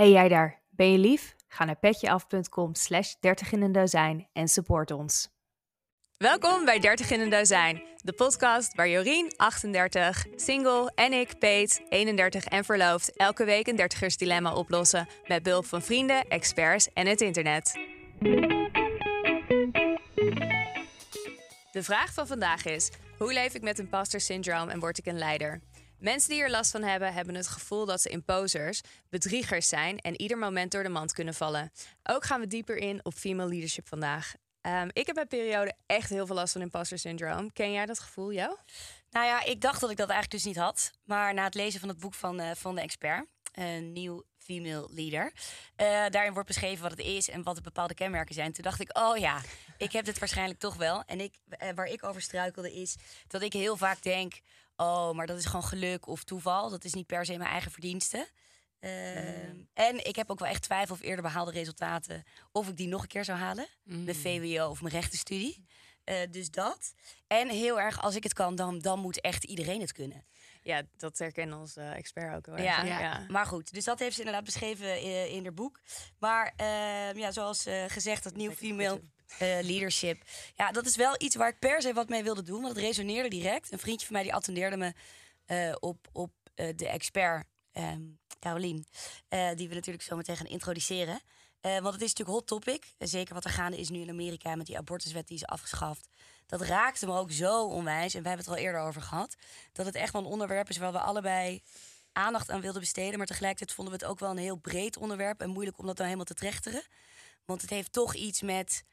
Hey jij daar, ben je lief? Ga naar petjeaf.com slash 30 in een dozijn en support ons. Welkom bij 30 in een dozijn, de podcast waar Jorien, 38, single en ik, Peet, 31 en verloofd, elke week een dertigers dilemma oplossen met behulp van vrienden, experts en het internet. De vraag van vandaag is: hoe leef ik met imposter syndroom en word ik een leider? Mensen die er last van hebben, hebben het gevoel dat ze imposers, bedriegers zijn en ieder moment door de mand kunnen vallen. Ook gaan we dieper in op female leadership vandaag. Ehm, ik heb een periode echt heel veel last van imposter syndroom. Ken jij dat gevoel, jou? Nou ja, ik dacht dat ik dat eigenlijk dus niet had. Maar na het lezen van het boek van, uh, van de expert, een nieuw female leader. Uh, daarin wordt beschreven wat het is en wat de bepaalde kenmerken zijn. Toen dacht ik, oh ja, ik heb dit waarschijnlijk toch wel. En ik, uh, waar ik over struikelde is dat ik heel vaak denk oh, maar dat is gewoon geluk of toeval. Dat is niet per se mijn eigen verdienste. Uh, En ik heb ook wel echt twijfel of eerder behaalde resultaten, of ik die nog een keer zou halen. Mm. Mijn VWO of mijn rechtenstudie. Uh, dus dat. En heel erg, als ik het kan, dan, dan moet echt iedereen het kunnen. Ja, dat herkennen onze uh, expert ook wel. Ja, ja, ja, maar goed. Dus dat heeft ze inderdaad beschreven in, in haar boek. Maar ehm, ja, zoals gezegd, dat nieuw female uh, leadership. Ja, dat is wel iets waar ik per se wat mee wilde doen. Want het resoneerde direct. Een vriendje van mij die attendeerde me uh, op, op uh, de expert, um, Carolien. die we natuurlijk zo meteen gaan introduceren. want het is natuurlijk hot topic. zeker wat er gaande is nu in Amerika met die abortuswet die is afgeschaft. Dat raakte me ook zo onwijs. En we hebben het er al eerder over gehad. Dat het echt wel een onderwerp is waar we allebei aandacht aan wilden besteden. Maar tegelijkertijd vonden we het ook wel een heel breed onderwerp. En moeilijk om dat dan helemaal te trechteren. Want het heeft toch iets met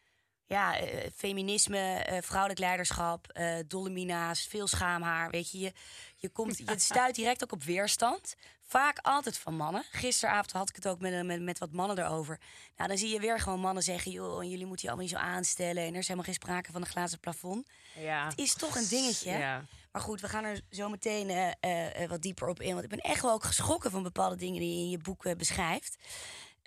ja, uh, feminisme, uh, vrouwelijk leiderschap, uh, dolle mina's, veel schaamhaar. Weet je, je, je, komt, je stuit direct ook op weerstand. Vaak altijd van mannen. Gisteravond had ik het ook met, met, met wat mannen erover. Nou, dan zie je weer gewoon mannen zeggen: joh, jullie moeten je allemaal niet zo aanstellen. En er is helemaal geen sprake van een glazen plafond. Ja. Het is toch een dingetje. Ja. Maar goed, we gaan er zo meteen wat dieper op in. Want ik ben echt wel ook geschrokken van bepaalde dingen die je in je boek beschrijft.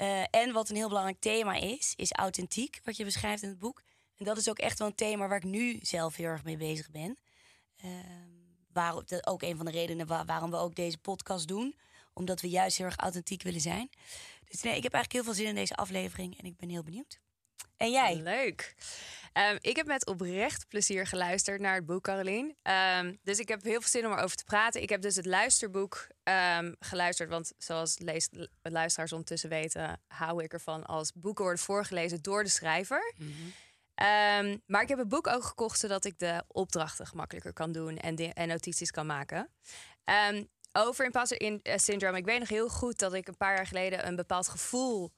Uh, en wat een heel belangrijk thema is, is authentiek, wat je beschrijft in het boek. En dat is ook echt wel een thema waar ik nu zelf heel erg mee bezig ben. Uh, dat ook een van de redenen waarom we ook deze podcast doen. Omdat we juist heel erg authentiek willen zijn. Dus nee, ik heb eigenlijk heel veel zin in deze aflevering en ik ben heel benieuwd. En jij? Leuk. Um, ik heb met oprecht plezier geluisterd naar het boek, Caroline. Um, dus ik heb heel veel zin om erover te praten. Ik heb dus het luisterboek um, geluisterd. Want zoals leest, luisteraars ondertussen weten, hou ik ervan als boeken worden voorgelezen door de schrijver. Mm -hmm. maar ik heb het boek ook gekocht zodat ik de opdrachten gemakkelijker kan doen en, en notities kan maken. over imposter in, uh, syndrome. Ik weet nog heel goed dat ik een paar jaar geleden een bepaald gevoel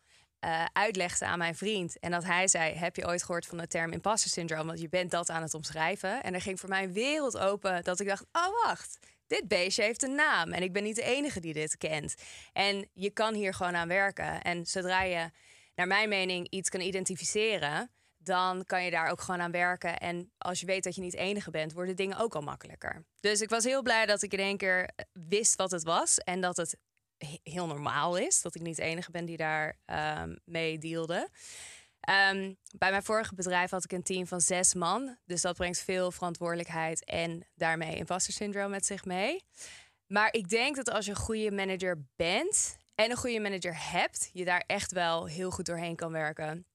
uh, uitlegde aan mijn vriend. En dat hij zei: Heb je ooit gehoord van de term imposter syndroom? Want je bent dat aan het omschrijven. En er ging voor mij een wereld open dat ik dacht: Oh, wacht. Dit beestje heeft een naam en ik ben niet de enige die dit kent. En je kan hier gewoon aan werken. En zodra je, naar mijn mening, iets kan identificeren, dan kan je daar ook gewoon aan werken. En als je weet dat je niet enige bent, worden dingen ook al makkelijker. Dus ik was heel blij dat ik in één keer wist wat het was en dat het heel normaal is. Dat ik niet de enige ben die daar um, mee dealde. Um, bij mijn vorige bedrijf had ik een team van zes man. Dus dat brengt veel verantwoordelijkheid en daarmee imposter syndroom met zich mee. Maar ik denk dat als je een goede manager bent en een goede manager hebt, je daar echt wel heel goed doorheen kan werken.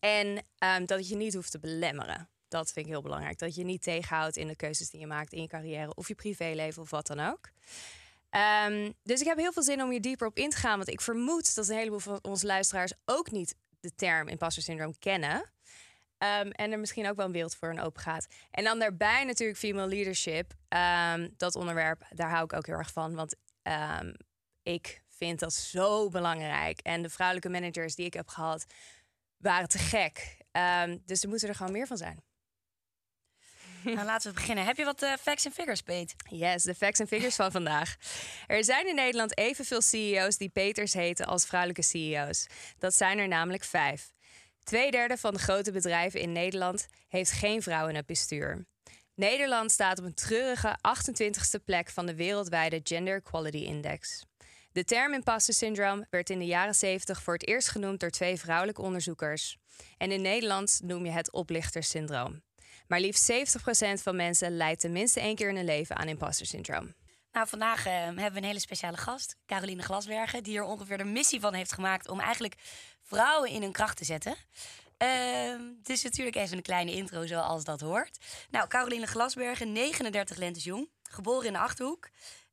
En um, dat je niet hoeft te belemmeren. Dat vind ik heel belangrijk. Dat je niet tegenhoudt in de keuzes die je maakt in je carrière of je privéleven of wat dan ook. Um, dus ik heb heel veel zin om hier dieper op in te gaan. Want ik vermoed dat een heleboel van onze luisteraars ook niet de term imposter syndroom kennen. Um, en er misschien ook wel een wereld voor een open gaat. En dan daarbij natuurlijk female leadership. Um, dat onderwerp, daar hou ik ook heel erg van. Want ik vind dat zo belangrijk. En de vrouwelijke managers die ik heb gehad, waren te gek. dus er moeten er gewoon meer van zijn. Nou, laten we beginnen. Heb je wat uh, facts en figures, Peet? Yes, de facts en figures van vandaag. Er zijn in Nederland evenveel CEO's die Peters heten als vrouwelijke CEO's. Dat zijn er namelijk vijf. Tweederde van de grote bedrijven in Nederland heeft geen vrouw in het bestuur. Nederland staat op een treurige 28ste plek van de wereldwijde Gender Equality Index. De term imposter syndrome werd in de jaren 70 voor het eerst genoemd door twee vrouwelijke onderzoekers. En in Nederland noem je het oplichterssyndroom. Maar liefst 70% van mensen lijdt tenminste één keer in hun leven aan imposter syndroom. Nou, vandaag eh, hebben we een hele speciale gast, Caroline Glasbergen, die er ongeveer de missie van heeft gemaakt om eigenlijk vrouwen in hun kracht te zetten. Uh, dus natuurlijk even een kleine intro zoals dat hoort. Nou, Caroline Glasbergen, 39 lentes jong, geboren in de Achterhoek.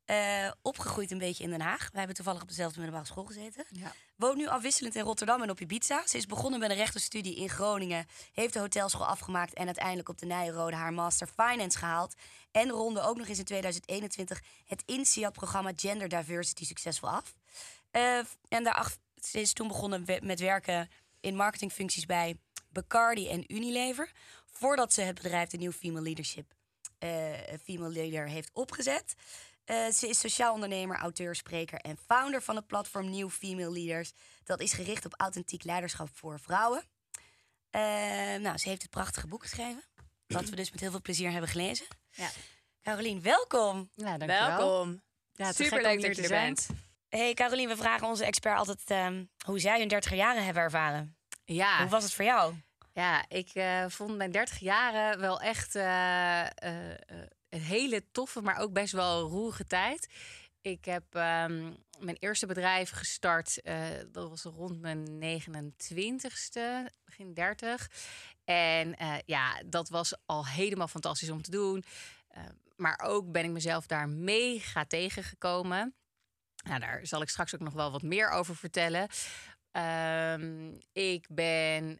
Uh, opgegroeid een beetje in Den Haag. Wij hebben toevallig op dezelfde middelbare school gezeten. Ja. Woont nu afwisselend in Rotterdam en op Ibiza. Ze is begonnen met een rechtenstudie in Groningen. Heeft de hotelschool afgemaakt en uiteindelijk op de Nijrode haar master finance gehaald. En ronde ook nog eens in 2021 het INSEAD-programma Gender Diversity succesvol af. Uh, en daarachter ze is toen begonnen met werken in marketingfuncties bij Bacardi en Unilever. Voordat ze het bedrijf de New Female Leadership uh, Female Leader heeft opgezet. Uh, ze is sociaal ondernemer, auteur, spreker en founder van het platform New Female Leaders. Dat is gericht op authentiek leiderschap voor vrouwen. Uh, nou, ze heeft het prachtige boek geschreven. Dat we dus met heel veel plezier hebben gelezen. Ja. Carolien, welkom. Ja, dankjewel. Welkom. Ja, Super leuk dat je er bent. Hey Carolien, we vragen onze expert altijd um, hoe zij hun 30 jaren hebben ervaren. Ja. Hoe was het voor jou? Ja, ik uh, vond mijn 30 jaren wel echt een hele toffe, maar ook best wel roerige tijd. Ik heb um, mijn eerste bedrijf gestart. Uh, dat was rond mijn 29ste, begin 30. En uh, ja, dat was al helemaal fantastisch om te doen. Uh, maar ook ben ik mezelf daar mega tegengekomen. Nou, daar zal ik straks ook nog wel wat meer over vertellen. Um, ik ben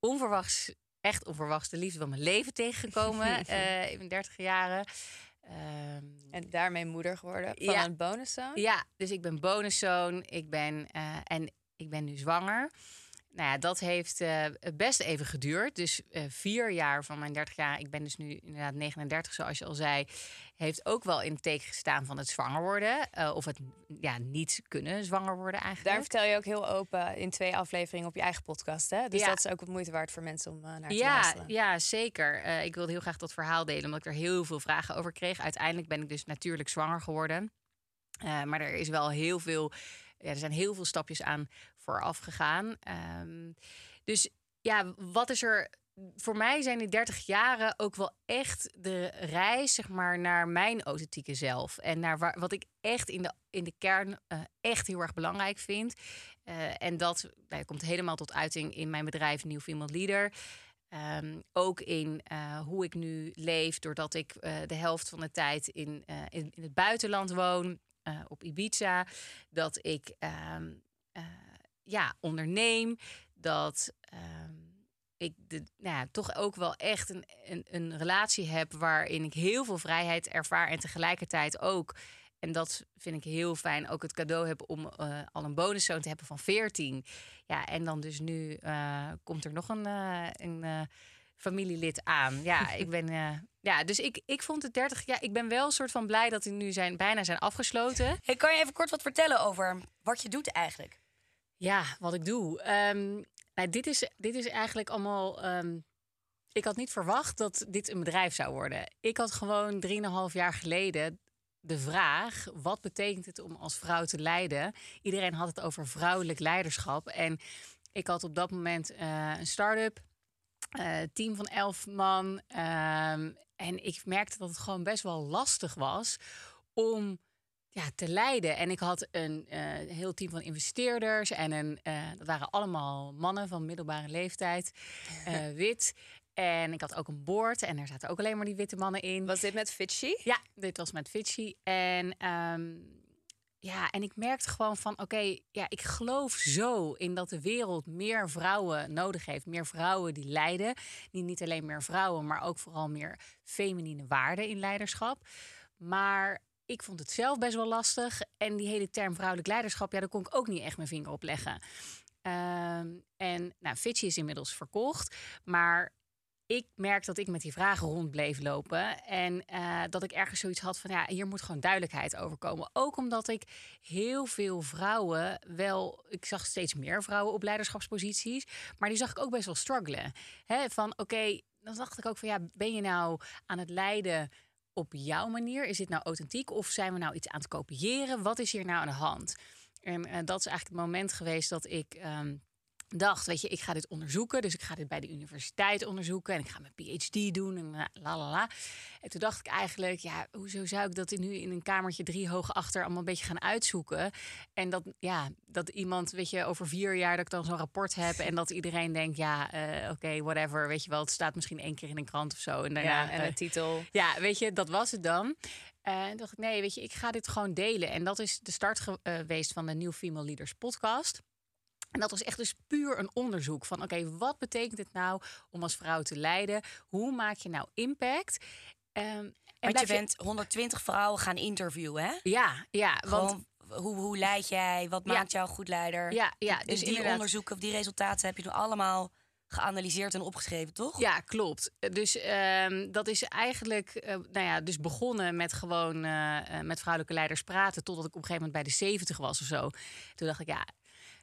onverwachts echt onverwachts de liefde van mijn leven tegengekomen uh, in mijn dertig jaren. Um, en daarmee moeder geworden van ja, een bonuszoon? Ja, dus ik ben bonuszoon. Ik ben, uh, en ik ben nu zwanger. Nou ja, dat heeft uh, best even geduurd. Dus uh, vier jaar van mijn 30 jaar, ik ben dus nu inderdaad 39, zoals je al zei, heeft ook wel in het teken gestaan van het zwanger worden. Uh, of het ja, niet kunnen zwanger worden eigenlijk. Daar vertel je ook heel open in twee afleveringen op je eigen podcast. Hè? Dus ja. dat is ook wat moeite waard voor mensen om naar te ja, luisteren. Ja, zeker. ik wilde heel graag dat verhaal delen, omdat ik er heel veel vragen over kreeg. Uiteindelijk ben ik dus natuurlijk zwanger geworden. maar er is wel heel veel ja, er zijn heel veel stapjes aan vooraf gegaan. Um, dus ja, wat is er voor mij zijn die 30 jaren ook wel echt de reis zeg maar, naar mijn authentieke zelf. En naar waar, wat ik echt in de, in de kern uh, echt heel erg belangrijk vind. Uh, en dat nou, komt helemaal tot uiting in mijn bedrijf New Female Leader. Um, ook in uh, hoe ik nu leef, doordat ik de helft van de tijd in, in, in, het buitenland woon, op Ibiza. Dat ik um, ja, onderneem. Dat um, ik de, nou ja, toch ook wel echt een, een, een, relatie heb waarin ik heel veel vrijheid ervaar. En tegelijkertijd ook, en dat vind ik heel fijn, ook het cadeau heb om uh, al een bonuszoon te hebben van 14. Ja, en dan dus nu uh, komt er nog een, uh, een familielid aan. Ja, ik ben. ja, dus ik, ik vond het 30. Ja, ik ben wel een soort van blij dat die nu zijn, bijna zijn afgesloten. Hey, kan je even kort wat vertellen over wat je doet eigenlijk? Ja, wat ik doe. Um, nou, dit, is, dit is eigenlijk allemaal. Um, ik had niet verwacht dat dit een bedrijf zou worden. Ik had gewoon 3,5 jaar geleden de vraag: wat betekent het om als vrouw te leiden? Iedereen had het over vrouwelijk leiderschap. En ik had op dat moment uh, een start-up, uh, team van elf man. Um, en ik merkte dat het gewoon best wel lastig was om ja, te leiden. En ik had een uh, heel team van investeerders en een, uh, dat waren allemaal mannen van middelbare leeftijd, uh, wit. En ik had ook een board en er zaten ook alleen maar die witte mannen in. Was dit met Fitchy? Ja, dit was met Fitchy. En um, ja, en ik merkte gewoon van, oké, ja, ik geloof zo in dat de wereld meer vrouwen nodig heeft. Meer vrouwen die leiden. Die niet alleen meer vrouwen, maar ook vooral meer feminine waarden in leiderschap. Maar ik vond het zelf best wel lastig. En die hele term vrouwelijk leiderschap, ja, daar kon ik ook niet echt mijn vinger op leggen. Ehm, en nou, Fitchy is inmiddels verkocht. Maar ik merk dat ik met die vragen rond bleef lopen. En uh, dat ik ergens zoiets had van ja, hier moet gewoon duidelijkheid over komen. Ook omdat ik heel veel vrouwen wel. Ik zag steeds meer vrouwen op leiderschapsposities. Maar die zag ik ook best wel struggelen. Van oké, dan dacht ik ook van ja, ben je nou aan het leiden op jouw manier? Is dit nou authentiek of zijn we nou iets aan het kopiëren? Wat is hier nou aan de hand? En uh, dat is eigenlijk het moment geweest dat ik um, dacht, weet je, ik ga dit onderzoeken. Dus ik ga dit bij de universiteit onderzoeken. En ik ga mijn PhD doen. En la la la. En toen dacht ik eigenlijk, ja, hoezo zou ik dat nu in een kamertje drie hoog achter allemaal een beetje gaan uitzoeken? En dat, ja, dat iemand, weet je, over vier jaar dat ik dan zo'n rapport heb. En dat iedereen denkt, ja, eh, oké, whatever. Weet je wel, het staat misschien één keer in een krant of zo. En daarna, Ja, en eh, de titel. ja, weet je, dat was het dan. Eh, En dacht ik, nee, weet je, ik ga dit gewoon delen. En dat is de start ge- eh, geweest van de New Female Leaders podcast. En dat was echt dus puur een onderzoek van, oké, wat betekent het nou om als vrouw te leiden? Hoe maak je nou impact? Ehm, en Want je bent 120 vrouwen gaan interviewen, hè? Ja, ja, want hoe, hoe leid jij? Wat Ja. maakt jou een goed leider? ja, ja, dus dus die inderdaad. onderzoeken, die resultaten heb je nu allemaal geanalyseerd en opgeschreven, toch? Ja, klopt. Dus ehm, dat is eigenlijk eh, nou ja, dus begonnen met gewoon eh, eh, met vrouwelijke leiders praten. Totdat ik op een gegeven moment bij de 70 was of zo. Toen dacht ik, ja,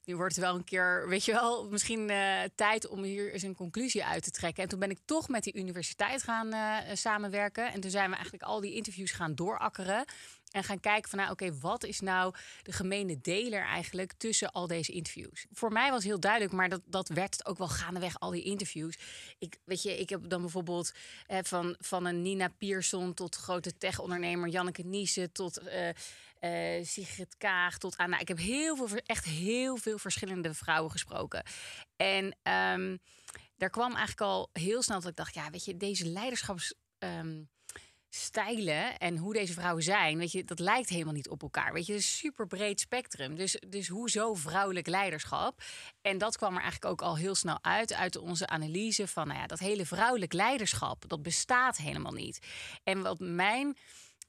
nu wordt het wel een keer, weet je wel, misschien eh, tijd om hier eens een conclusie uit te trekken. En toen ben ik toch met die universiteit gaan eh, samenwerken. En toen zijn we eigenlijk al die interviews gaan doorakkeren. En gaan kijken van, nou oké, wat is nou de gemene deler eigenlijk tussen al deze interviews? Voor mij was heel duidelijk, maar dat, dat werd het ook wel gaandeweg, al die interviews. Ik, weet je, ik heb dan bijvoorbeeld eh, van, van een Nina Pierson tot grote tech-ondernemer Janneke Niese tot eh, eh, Sigrid Kaag tot aan. Nou, ik heb heel veel, echt heel veel verschillende vrouwen gesproken. En ehm, daar kwam eigenlijk al heel snel dat ik dacht, ja, weet je, deze leiderschaps. ehm, stijlen en hoe deze vrouwen zijn, weet je, dat lijkt helemaal niet op elkaar. Weet je, een super breed spectrum. Dus, dus hoezo vrouwelijk leiderschap? En dat kwam er eigenlijk ook al heel snel uit, uit onze analyse van, nou ja, dat hele vrouwelijk leiderschap, dat bestaat helemaal niet. En wat mijn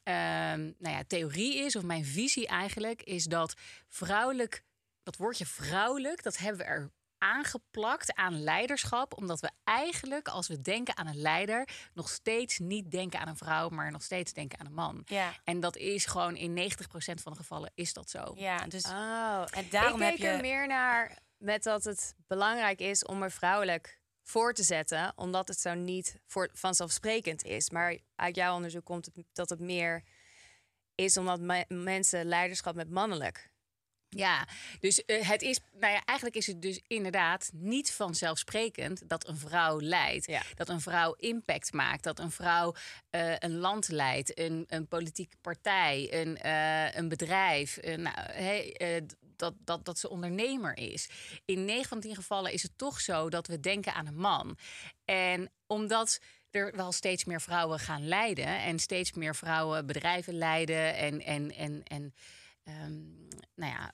nou ja, theorie is, of mijn visie eigenlijk, is dat vrouwelijk, dat woordje vrouwelijk, dat hebben we er aangeplakt aan leiderschap, omdat we eigenlijk, als we denken aan een leider, nog steeds niet denken aan een vrouw, maar nog steeds denken aan een man. Ja. En dat is gewoon in 90% van de gevallen is dat zo. Ja, dus Oh, en daarom ik heb je... er meer naar met dat het belangrijk is om er vrouwelijk voor te zetten, omdat het zo niet voor, vanzelfsprekend is. Maar uit jouw onderzoek komt het dat het meer is omdat me- mensen leiderschap met mannelijk. Ja, dus eh, het is, nou ja, eigenlijk is het dus inderdaad niet vanzelfsprekend dat een vrouw leidt. Ja. Dat een vrouw impact maakt. Dat een vrouw eh, een land leidt, een, een politieke partij, een, eh, een bedrijf. nou, hey, dat, dat, dat ze ondernemer is. In 9 van 10 gevallen is het toch zo dat we denken aan een man. En omdat er wel steeds meer vrouwen gaan leiden en steeds meer vrouwen bedrijven leiden en, en, en, en ehm, nou ja,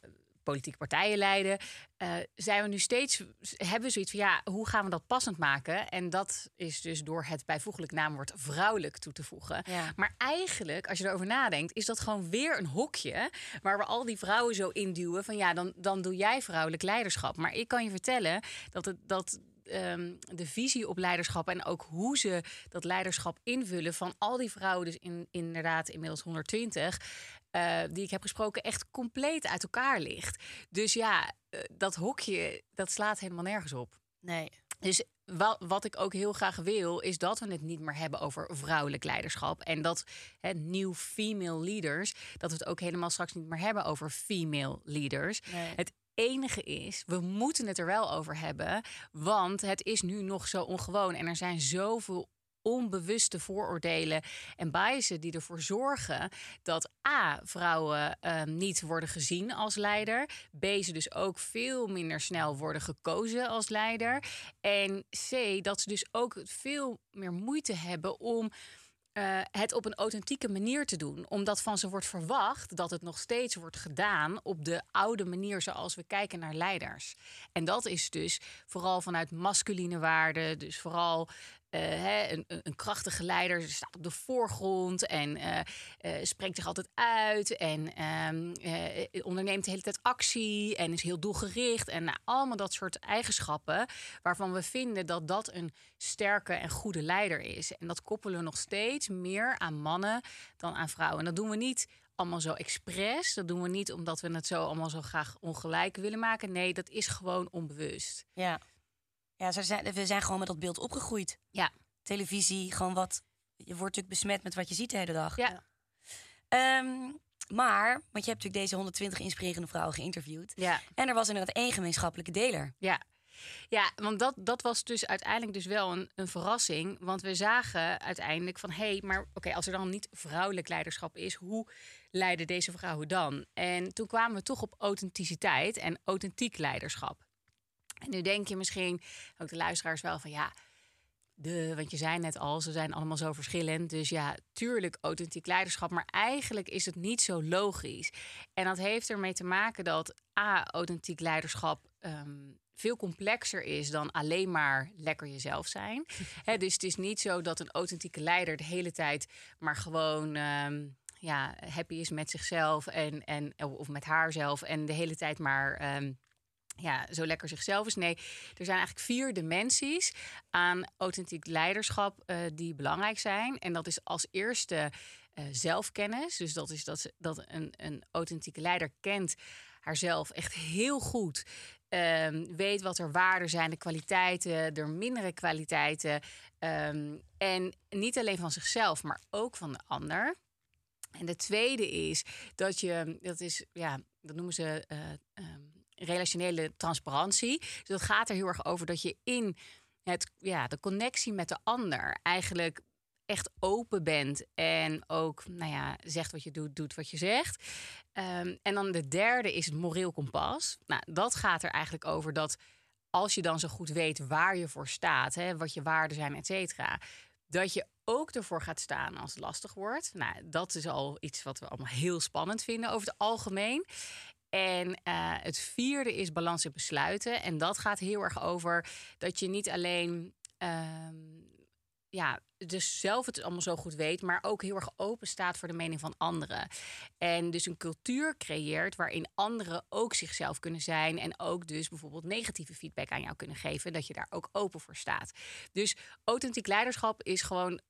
politieke partijen leiden, eh, zijn we nu steeds, hebben we zoiets van ja, hoe gaan we dat passend maken? En dat is dus door het bijvoeglijk naamwoord vrouwelijk toe te voegen. Ja. Maar eigenlijk, als je erover nadenkt, is dat gewoon weer een hokje waar we al die vrouwen zo induwen van ja, dan, dan doe jij vrouwelijk leiderschap. Maar ik kan je vertellen dat het dat ehm, de visie op leiderschap en ook hoe ze dat leiderschap invullen van al die vrouwen, dus in, inderdaad inmiddels 120, eh, die ik heb gesproken, echt compleet uit elkaar ligt. Dus ja, eh, dat hokje, dat slaat helemaal nergens op. Nee. Dus wa- wat ik ook heel graag wil, is dat we het niet meer hebben over vrouwelijk leiderschap. En dat hè, nieuw female leaders, dat we het ook helemaal straks niet meer hebben over female leaders. Nee. Het enige is, we moeten het er wel over hebben, want het is nu nog zo ongewoon. En er zijn zoveel onbewuste vooroordelen en biasen die ervoor zorgen dat A, vrouwen eh, niet worden gezien als leider. B, ze dus ook veel minder snel worden gekozen als leider. En C, dat ze dus ook veel meer moeite hebben om eh, het op een authentieke manier te doen. Omdat van ze wordt verwacht dat het nog steeds wordt gedaan op de oude manier zoals we kijken naar leiders. En dat is dus vooral vanuit masculine waarden. Dus vooral eh, een, een- krachtige leider staat op de voorgrond en eh, eh, spreekt zich altijd uit en ehm, eh, onderneemt de hele tijd actie en is heel doelgericht en nou, allemaal dat soort eigenschappen waarvan we vinden dat dat een sterke en goede leider is. En dat koppelen we nog steeds meer aan mannen dan aan vrouwen. En dat doen we niet allemaal zo expres. Dat doen we niet omdat we het zo allemaal zo graag ongelijk willen maken. Nee, dat is gewoon onbewust. Ja. Ja, ze zijn, we zijn gewoon met dat beeld opgegroeid. Ja. Televisie, gewoon wat... Je wordt natuurlijk besmet met wat je ziet de hele dag. Ja. Ehm, maar, want je hebt natuurlijk deze 120 inspirerende vrouwen geïnterviewd. Ja. En er was inderdaad één gemeenschappelijke deler. Ja. Ja, want dat, dat was dus uiteindelijk dus wel een, een verrassing. Want we zagen uiteindelijk van... hé, hey, maar oké, als er dan niet vrouwelijk leiderschap is... hoe leiden deze vrouwen dan? En toen kwamen we toch op authenticiteit en authentiek leiderschap. En nu denk je misschien, ook de luisteraars wel van... ja, de, want je zei net al, ze zijn allemaal zo verschillend. Dus ja, tuurlijk authentiek leiderschap. Maar eigenlijk is het niet zo logisch. En dat heeft ermee te maken dat A, authentiek leiderschap ehm, veel complexer is dan alleen maar lekker jezelf zijn. dus het is niet zo dat een authentieke leider de hele tijd maar gewoon. Ehm, ja, happy is met zichzelf en, en, of met haarzelf en de hele tijd maar ehm, ja, zo lekker zichzelf is. Nee, er zijn eigenlijk vier dimensies aan authentiek leiderschap uh, die belangrijk zijn. En dat is als eerste uh, zelfkennis. Dus dat is dat, dat een, een authentieke leider kent haarzelf echt heel goed. Um, weet wat er waarden zijn, de kwaliteiten, de mindere kwaliteiten. Um, en niet alleen van zichzelf, maar ook van de ander. En de tweede is dat je, dat is, ja, dat noemen ze uh, um, relationele transparantie. Dus dat gaat er heel erg over dat je in het, ja, de connectie met de ander eigenlijk echt open bent en ook, nou ja, zegt wat je doet, doet wat je zegt. Um, en dan de derde is het moreel kompas. Nou, dat gaat er eigenlijk over dat als je dan zo goed weet waar je voor staat, hè, wat je waarden zijn, et cetera, dat je ook ervoor gaat staan als het lastig wordt. Nou, dat is al iets wat we allemaal heel spannend vinden over het algemeen. En uh, het vierde is balans in besluiten. En dat gaat heel erg over dat je niet alleen um, ja, dus zelf het allemaal zo goed weet, maar ook heel erg open staat voor de mening van anderen. En dus een cultuur creëert waarin anderen ook zichzelf kunnen zijn en ook dus bijvoorbeeld negatieve feedback aan jou kunnen geven, dat je daar ook open voor staat. Dus authentiek leiderschap is gewoon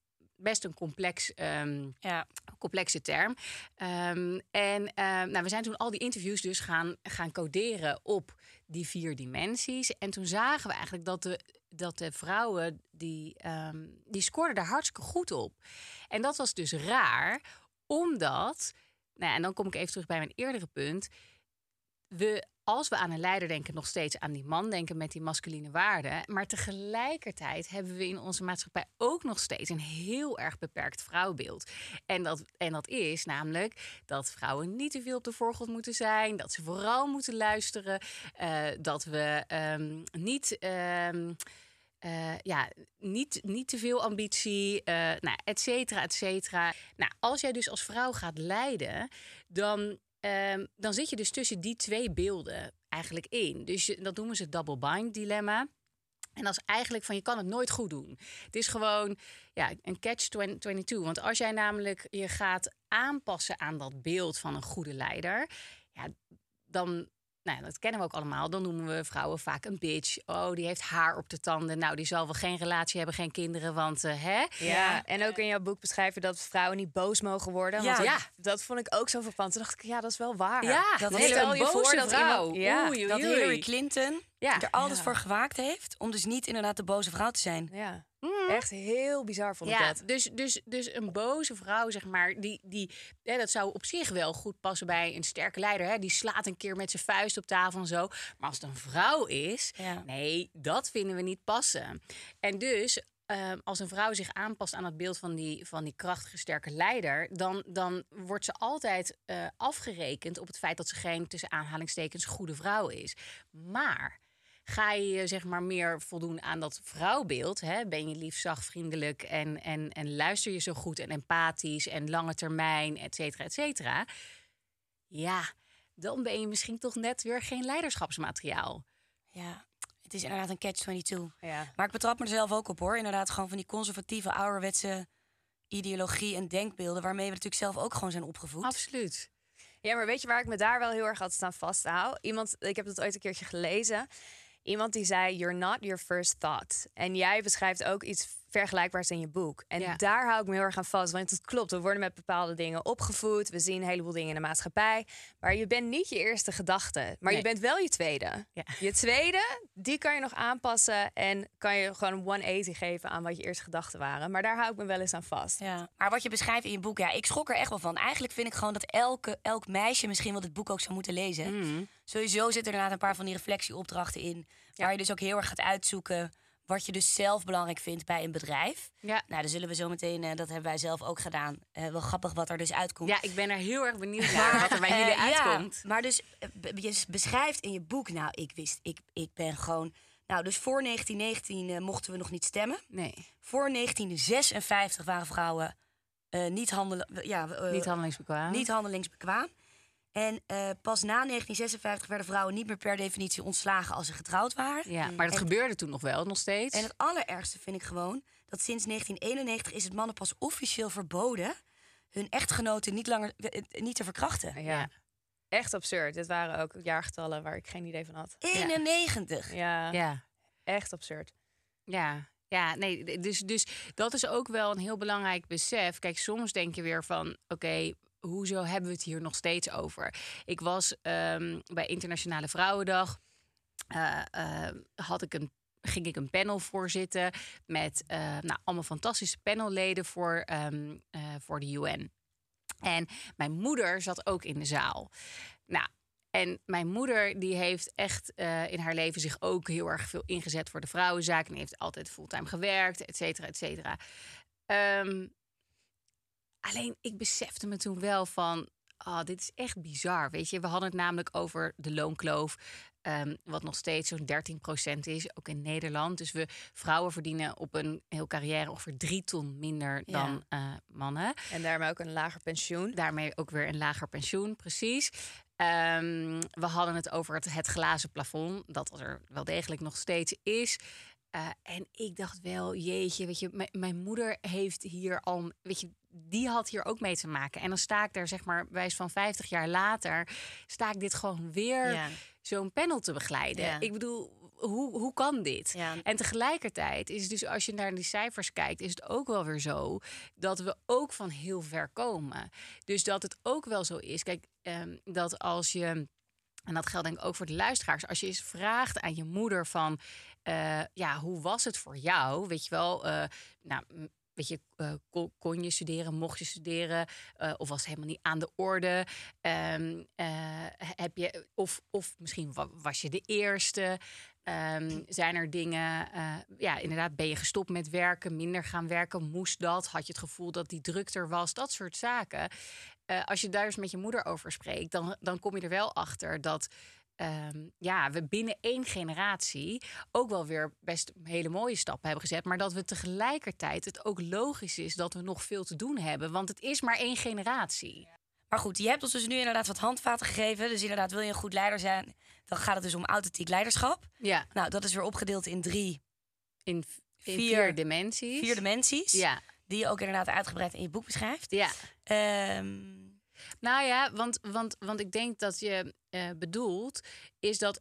best een complex, um, ja. complexe term. Um, en uh, nou, we zijn toen al die interviews dus gaan, gaan coderen op die vier dimensies. En toen zagen we eigenlijk dat de, dat de vrouwen, die, um, die scoorden daar hartstikke goed op. En dat was dus raar, omdat... Nou, en dan kom ik even terug bij mijn eerdere punt. We als we aan een leider denken, nog steeds aan die man denken met die masculine waarden. Maar tegelijkertijd hebben we in onze maatschappij ook nog steeds een heel erg beperkt vrouwbeeld. En dat, en dat is namelijk dat vrouwen niet te veel op de voorgrond moeten zijn. Dat ze vooral moeten luisteren. Uh, dat we um, niet. Um, uh, ja, niet, niet te veel ambitie, uh, nou, et cetera, et cetera. Nou, als jij dus als vrouw gaat leiden, dan Um, dan zit je dus tussen die twee beelden eigenlijk in. Dus dat noemen ze het double bind dilemma. En dat is eigenlijk van je kan het nooit goed doen. Het is gewoon ja, een catch 22. Want als jij namelijk je gaat aanpassen aan dat beeld van een goede leider, ja, dan nou, dat kennen we ook allemaal. Dan noemen we vrouwen vaak een bitch. Oh, die heeft haar op de tanden. Nou, die zal wel geen relatie hebben, geen kinderen, want uh, hè? Ja, en ook in jouw boek beschrijven dat vrouwen niet boos mogen worden. Ja, want ja. dat vond ik ook zo verpand. Toen dacht ik, ja, dat is wel waar. Ja, dat stel je voor dat vrouw. Iemand, ja, oei, oei, dat Hillary Clinton ja. er altijd voor gewaakt heeft om dus niet inderdaad de boze vrouw te zijn. Ja. Mm. Echt heel bizar vond ik ja, dat. Dus, dus, dus een boze vrouw, zeg maar, die, die, hè, dat zou op zich wel goed passen bij een sterke leider. Hè? Die slaat een keer met zijn vuist op tafel en zo. Maar als het een vrouw is, ja. nee, dat vinden we niet passen. En dus Uh, als een vrouw zich aanpast aan het beeld van die, van die krachtige, sterke leider, dan, dan wordt ze altijd uh, afgerekend op het feit dat ze geen tussen aanhalingstekens goede vrouw is. Maar Ga je zeg maar meer voldoen aan dat vrouwbeeld? Hè? Ben je lief, zacht, vriendelijk en, en, en luister je zo goed en empathisch en lange termijn, et cetera, et cetera? Ja, dan ben je misschien toch net weer geen leiderschapsmateriaal. Ja, het is inderdaad een catch-22. Ja. Maar ik betrap me er zelf ook op hoor. Inderdaad, gewoon van die conservatieve, ouderwetse ideologie en denkbeelden... waarmee we natuurlijk zelf ook gewoon zijn opgevoed. Absoluut. Ja, maar weet je waar ik me daar wel heel erg altijd aan vasthoud? Iemand, ik heb dat ooit een keertje gelezen. Iemand die zei: You're not your first thought. En jij beschrijft ook iets vergelijkbaars in je boek. En daar hou ik me heel erg aan vast. Want het klopt, we worden met bepaalde dingen opgevoed. We zien een heleboel dingen in de maatschappij. Maar je bent niet je eerste gedachte. Maar je bent wel je tweede. Ja. Je tweede, die kan je nog aanpassen. En kan je gewoon een 180 geven aan wat je eerste gedachten waren. Maar daar hou ik me wel eens aan vast. Ja. Maar wat je beschrijft in je boek, ja, ik schrok er echt wel van. Eigenlijk vind ik gewoon dat elke, elk meisje misschien wel dit boek ook zou moeten lezen. Mm. sowieso zitten er inderdaad een paar van die reflectieopdrachten in. Waar je dus ook heel erg gaat uitzoeken wat je dus zelf belangrijk vindt bij een bedrijf. Ja. Nou, dan zullen we zo meteen, eh, dat hebben wij zelf ook gedaan. Eh, wel grappig wat er dus uitkomt. ja, ik ben er heel erg benieuwd naar wat er bij jullie Eh, ja, uitkomt. maar dus je beschrijft in je boek, nou, ik wist, ik, ik ben gewoon. Nou, dus voor 1919 eh, mochten we nog niet stemmen. Nee, Voor 1956 waren vrouwen niet, handelen, ja, niet handelingsbekwaam. niet handelingsbekwaam. En eh, pas na 1956 werden vrouwen niet meer per definitie ontslagen als ze getrouwd waren. Ja, maar dat En- gebeurde toen nog wel, nog steeds. En het allerergste vind ik gewoon dat sinds 1991 is het mannen pas officieel verboden hun echtgenoten niet langer eh, niet te verkrachten. Ja. Echt absurd. Dit waren ook jaargetallen waar ik geen idee van had. 91. Ja, ja. echt absurd. Ja, ja, nee, dus, dus dat is ook wel een heel belangrijk besef. Kijk, soms denk je weer van, oké, hoezo hebben we het hier nog steeds over? Ik was ehm, bij Internationale Vrouwendag, eh, eh, had ik een ging ik een panel voorzitten met eh, nou, allemaal fantastische panelleden voor, ehm, eh, voor de UN. En mijn moeder zat ook in de zaal. Nou, en mijn moeder die heeft echt in haar leven zich ook heel erg veel ingezet voor de vrouwenzaak. En heeft altijd fulltime gewerkt, et cetera, et cetera. Ehm, alleen ik besefte me toen wel van, oh, dit is echt bizar. Weet je, we hadden het namelijk over de loonkloof. ehm, wat nog steeds zo'n 13% is, ook in Nederland. Dus we vrouwen verdienen op een heel carrière ongeveer drie ton minder Ja. dan eh, mannen. En daarmee ook een lager pensioen. Daarmee ook weer een lager pensioen, precies. Ehm, we hadden het over het, het glazen plafond, dat er wel degelijk nog steeds is. Eh, en ik dacht wel, jeetje, weet je, mijn- moeder heeft hier al, weet je, die had hier ook mee te maken. En dan sta ik daar, zeg maar, wijs van 50 jaar later, sta ik dit gewoon weer Ja. zo'n panel te begeleiden. Ja. Ik bedoel, hoe, hoe kan dit? Ja. En tegelijkertijd is het dus, als je naar die cijfers kijkt, is het ook wel weer zo dat we ook van heel ver komen. Dus dat het ook wel zo is, kijk, ehm, dat als je. En dat geldt denk ik ook voor de luisteraars. Als je eens vraagt aan je moeder van... eh, ja, hoe was het voor jou? Weet je wel, eh, nou, weet je, eh, kon, je studeren, mocht je studeren? of was het helemaal niet aan de orde? Ehm, eh, heb je, of, of misschien wa- was je de eerste? Ehm, zijn er dingen, ja, inderdaad, ben je gestopt met werken, minder gaan werken? Moest dat? Had je het gevoel dat die druk er was? Dat soort zaken. Als je daar eens met je moeder over spreekt, dan, dan kom je er wel achter dat ehm, ja, we binnen één generatie ook wel weer best hele mooie stappen hebben gezet. Maar dat we tegelijkertijd het ook logisch is dat we nog veel te doen hebben. Want het is maar één generatie. Maar goed, je hebt ons dus nu inderdaad wat handvaten gegeven. Dus inderdaad, wil je een goed leider zijn, dan gaat het dus om authentiek leiderschap. Ja, Nou, dat is weer opgedeeld in drie, in, in Vier- vier, dimensies. vier dimensies. Ja, Die je ook inderdaad uitgebreid in je boek beschrijft. ja. Ehm, Nou ja, want, want, want ik denk dat je eh, bedoelt, is dat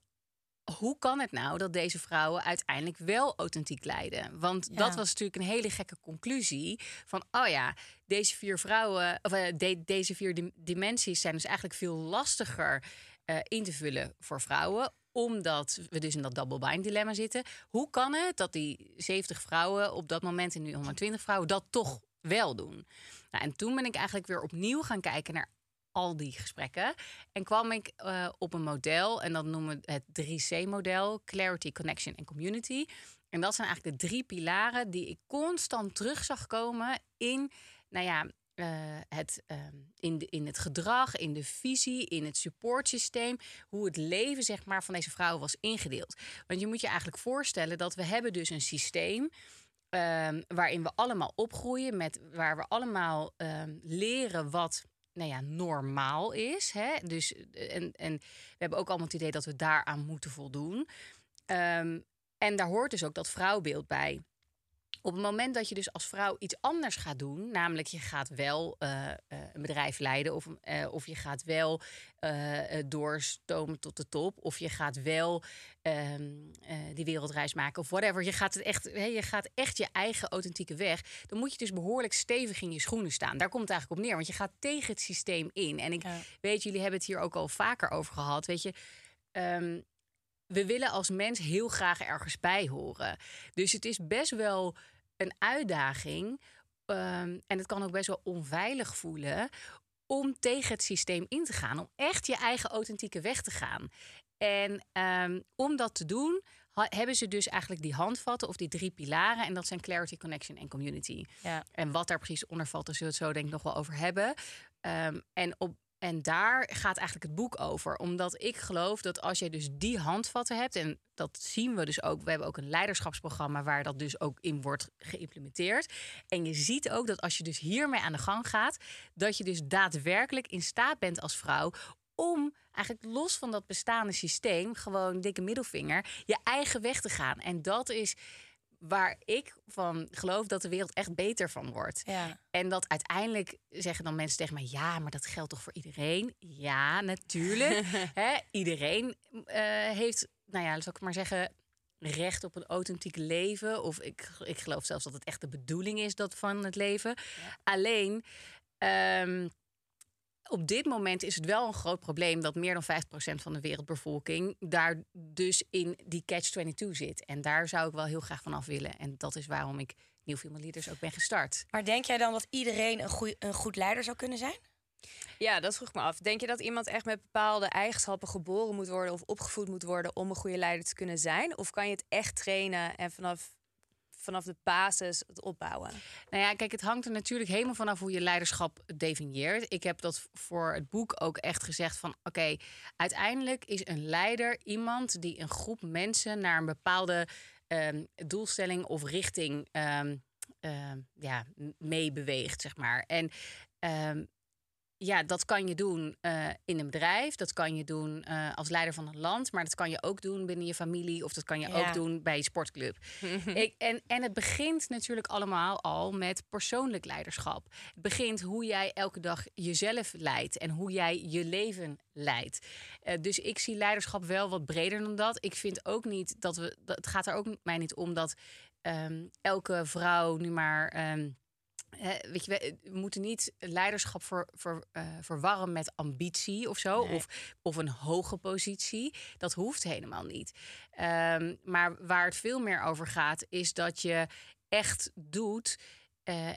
hoe kan het nou dat deze vrouwen uiteindelijk wel authentiek leiden? Want Ja. dat was natuurlijk een hele gekke conclusie van, oh ja, deze vier vrouwen, of eh, de- deze vier dim- dimensies zijn dus eigenlijk veel lastiger eh, in te vullen voor vrouwen omdat we dus in dat double bind dilemma zitten. Hoe kan het dat die 70 vrouwen op dat moment en nu 120 vrouwen dat toch wel doen? Nou, en toen ben ik eigenlijk weer opnieuw gaan kijken naar al die gesprekken. En kwam ik eh, op een model, en dat noemen we het 3C-model: Clarity, Connection en Community. En dat zijn eigenlijk de drie pilaren die ik constant terug zag komen in, nou ja, eh, het, ehm, in, de, in het gedrag, in de visie, in het supportsysteem. Hoe het leven zeg maar, van deze vrouwen was ingedeeld. Want je moet je eigenlijk voorstellen dat we hebben dus een systeem ehm, waarin we allemaal opgroeien, met, waar we allemaal ehm, leren wat nou ja, normaal is. Hè? Dus, eh, en, en we hebben ook allemaal het idee dat we daaraan moeten voldoen. Ehm, en daar hoort dus ook dat vrouwbeeld bij. Op het moment dat je dus als vrouw iets anders gaat doen, namelijk je gaat wel eh, eh, een bedrijf leiden of, eh, of je gaat wel doorstomen tot de top of je gaat wel ehm, eh, die wereldreis maken of whatever. Je gaat, het echt, je gaat echt je eigen authentieke weg. Dan moet je dus behoorlijk stevig in je schoenen staan. Daar komt het eigenlijk op neer, want je gaat tegen het systeem in. En ik Ja. weet, jullie hebben het hier ook al vaker over gehad. Weet je, ehm, we willen als mens heel graag ergens bij horen. Dus het is best wel een uitdaging. ehm, en het kan ook best wel onveilig voelen om tegen het systeem in te gaan. Om echt je eigen authentieke weg te gaan. En ehm, om dat te doen, hebben ze dus eigenlijk die handvatten of die drie pilaren. En dat zijn clarity, connection en community. Ja. En wat daar precies onder valt, daar zullen we het zo denk ik nog wel over hebben. Ehm, en, op, en daar gaat eigenlijk het boek over. Omdat ik geloof dat als je dus die handvatten hebt... en dat zien we dus ook. We hebben ook een leiderschapsprogramma... waar dat dus ook in wordt geïmplementeerd. En je ziet ook dat als je dus hiermee aan de gang gaat... dat je dus daadwerkelijk in staat bent als vrouw om eigenlijk los van dat bestaande systeem, gewoon dikke middelvinger, je eigen weg te gaan. En dat is waar ik van geloof dat de wereld echt beter van wordt. Ja. En dat uiteindelijk zeggen dan mensen tegen mij: ja, maar dat geldt toch voor iedereen? Ja, natuurlijk. Iedereen eh, heeft, nou ja, zal ik maar zeggen. Recht op een authentiek leven. Of ik, ik geloof zelfs dat het echt de bedoeling is dat van het leven. Alleen ehm, op dit moment is het wel een groot probleem dat meer dan 50% van de wereldbevolking daar dus in die catch-22 zit. En daar zou ik wel heel graag van af willen. En dat is waarom ik Nieuw Female Leaders ook ben gestart. Maar denk jij dan dat iedereen een, goeie, een goed leider zou kunnen zijn? Ja, dat vroeg me af. Denk je dat iemand echt met bepaalde eigenschappen geboren moet worden of opgevoed moet worden om een goede leider te kunnen zijn? Of kan je het echt trainen en vanaf, vanaf de basis het opbouwen? Nou ja, kijk, het hangt er natuurlijk helemaal vanaf hoe je leiderschap definieert. Ik heb dat voor het boek ook echt gezegd van... oké, uiteindelijk is een leider iemand die een groep mensen... naar een bepaalde ehm, doelstelling of richting ehm, ehm, ja, meebeweegt, zeg maar. En ja, dat kan je doen eh, in een bedrijf. Dat kan je doen eh, als leider van een land. Maar dat kan je ook doen binnen je familie. Of dat kan je Ja. ook doen bij je sportclub. Ik, en, en het begint natuurlijk allemaal al met persoonlijk leiderschap. Het begint hoe jij elke dag jezelf leidt. En hoe jij je leven leidt. Eh, dus ik zie leiderschap wel wat breder dan dat. Ik vind ook niet dat we... Dat, het gaat er ook mij niet om dat ehm, elke vrouw nu maar... ehm, Weet je, we, moeten niet leiderschap ver, ver, eh, verwarren met ambitie of zo. Nee. Of, of een hoge positie. Dat hoeft helemaal niet. Ehm, maar waar het veel meer over gaat, is dat je echt doet. eh,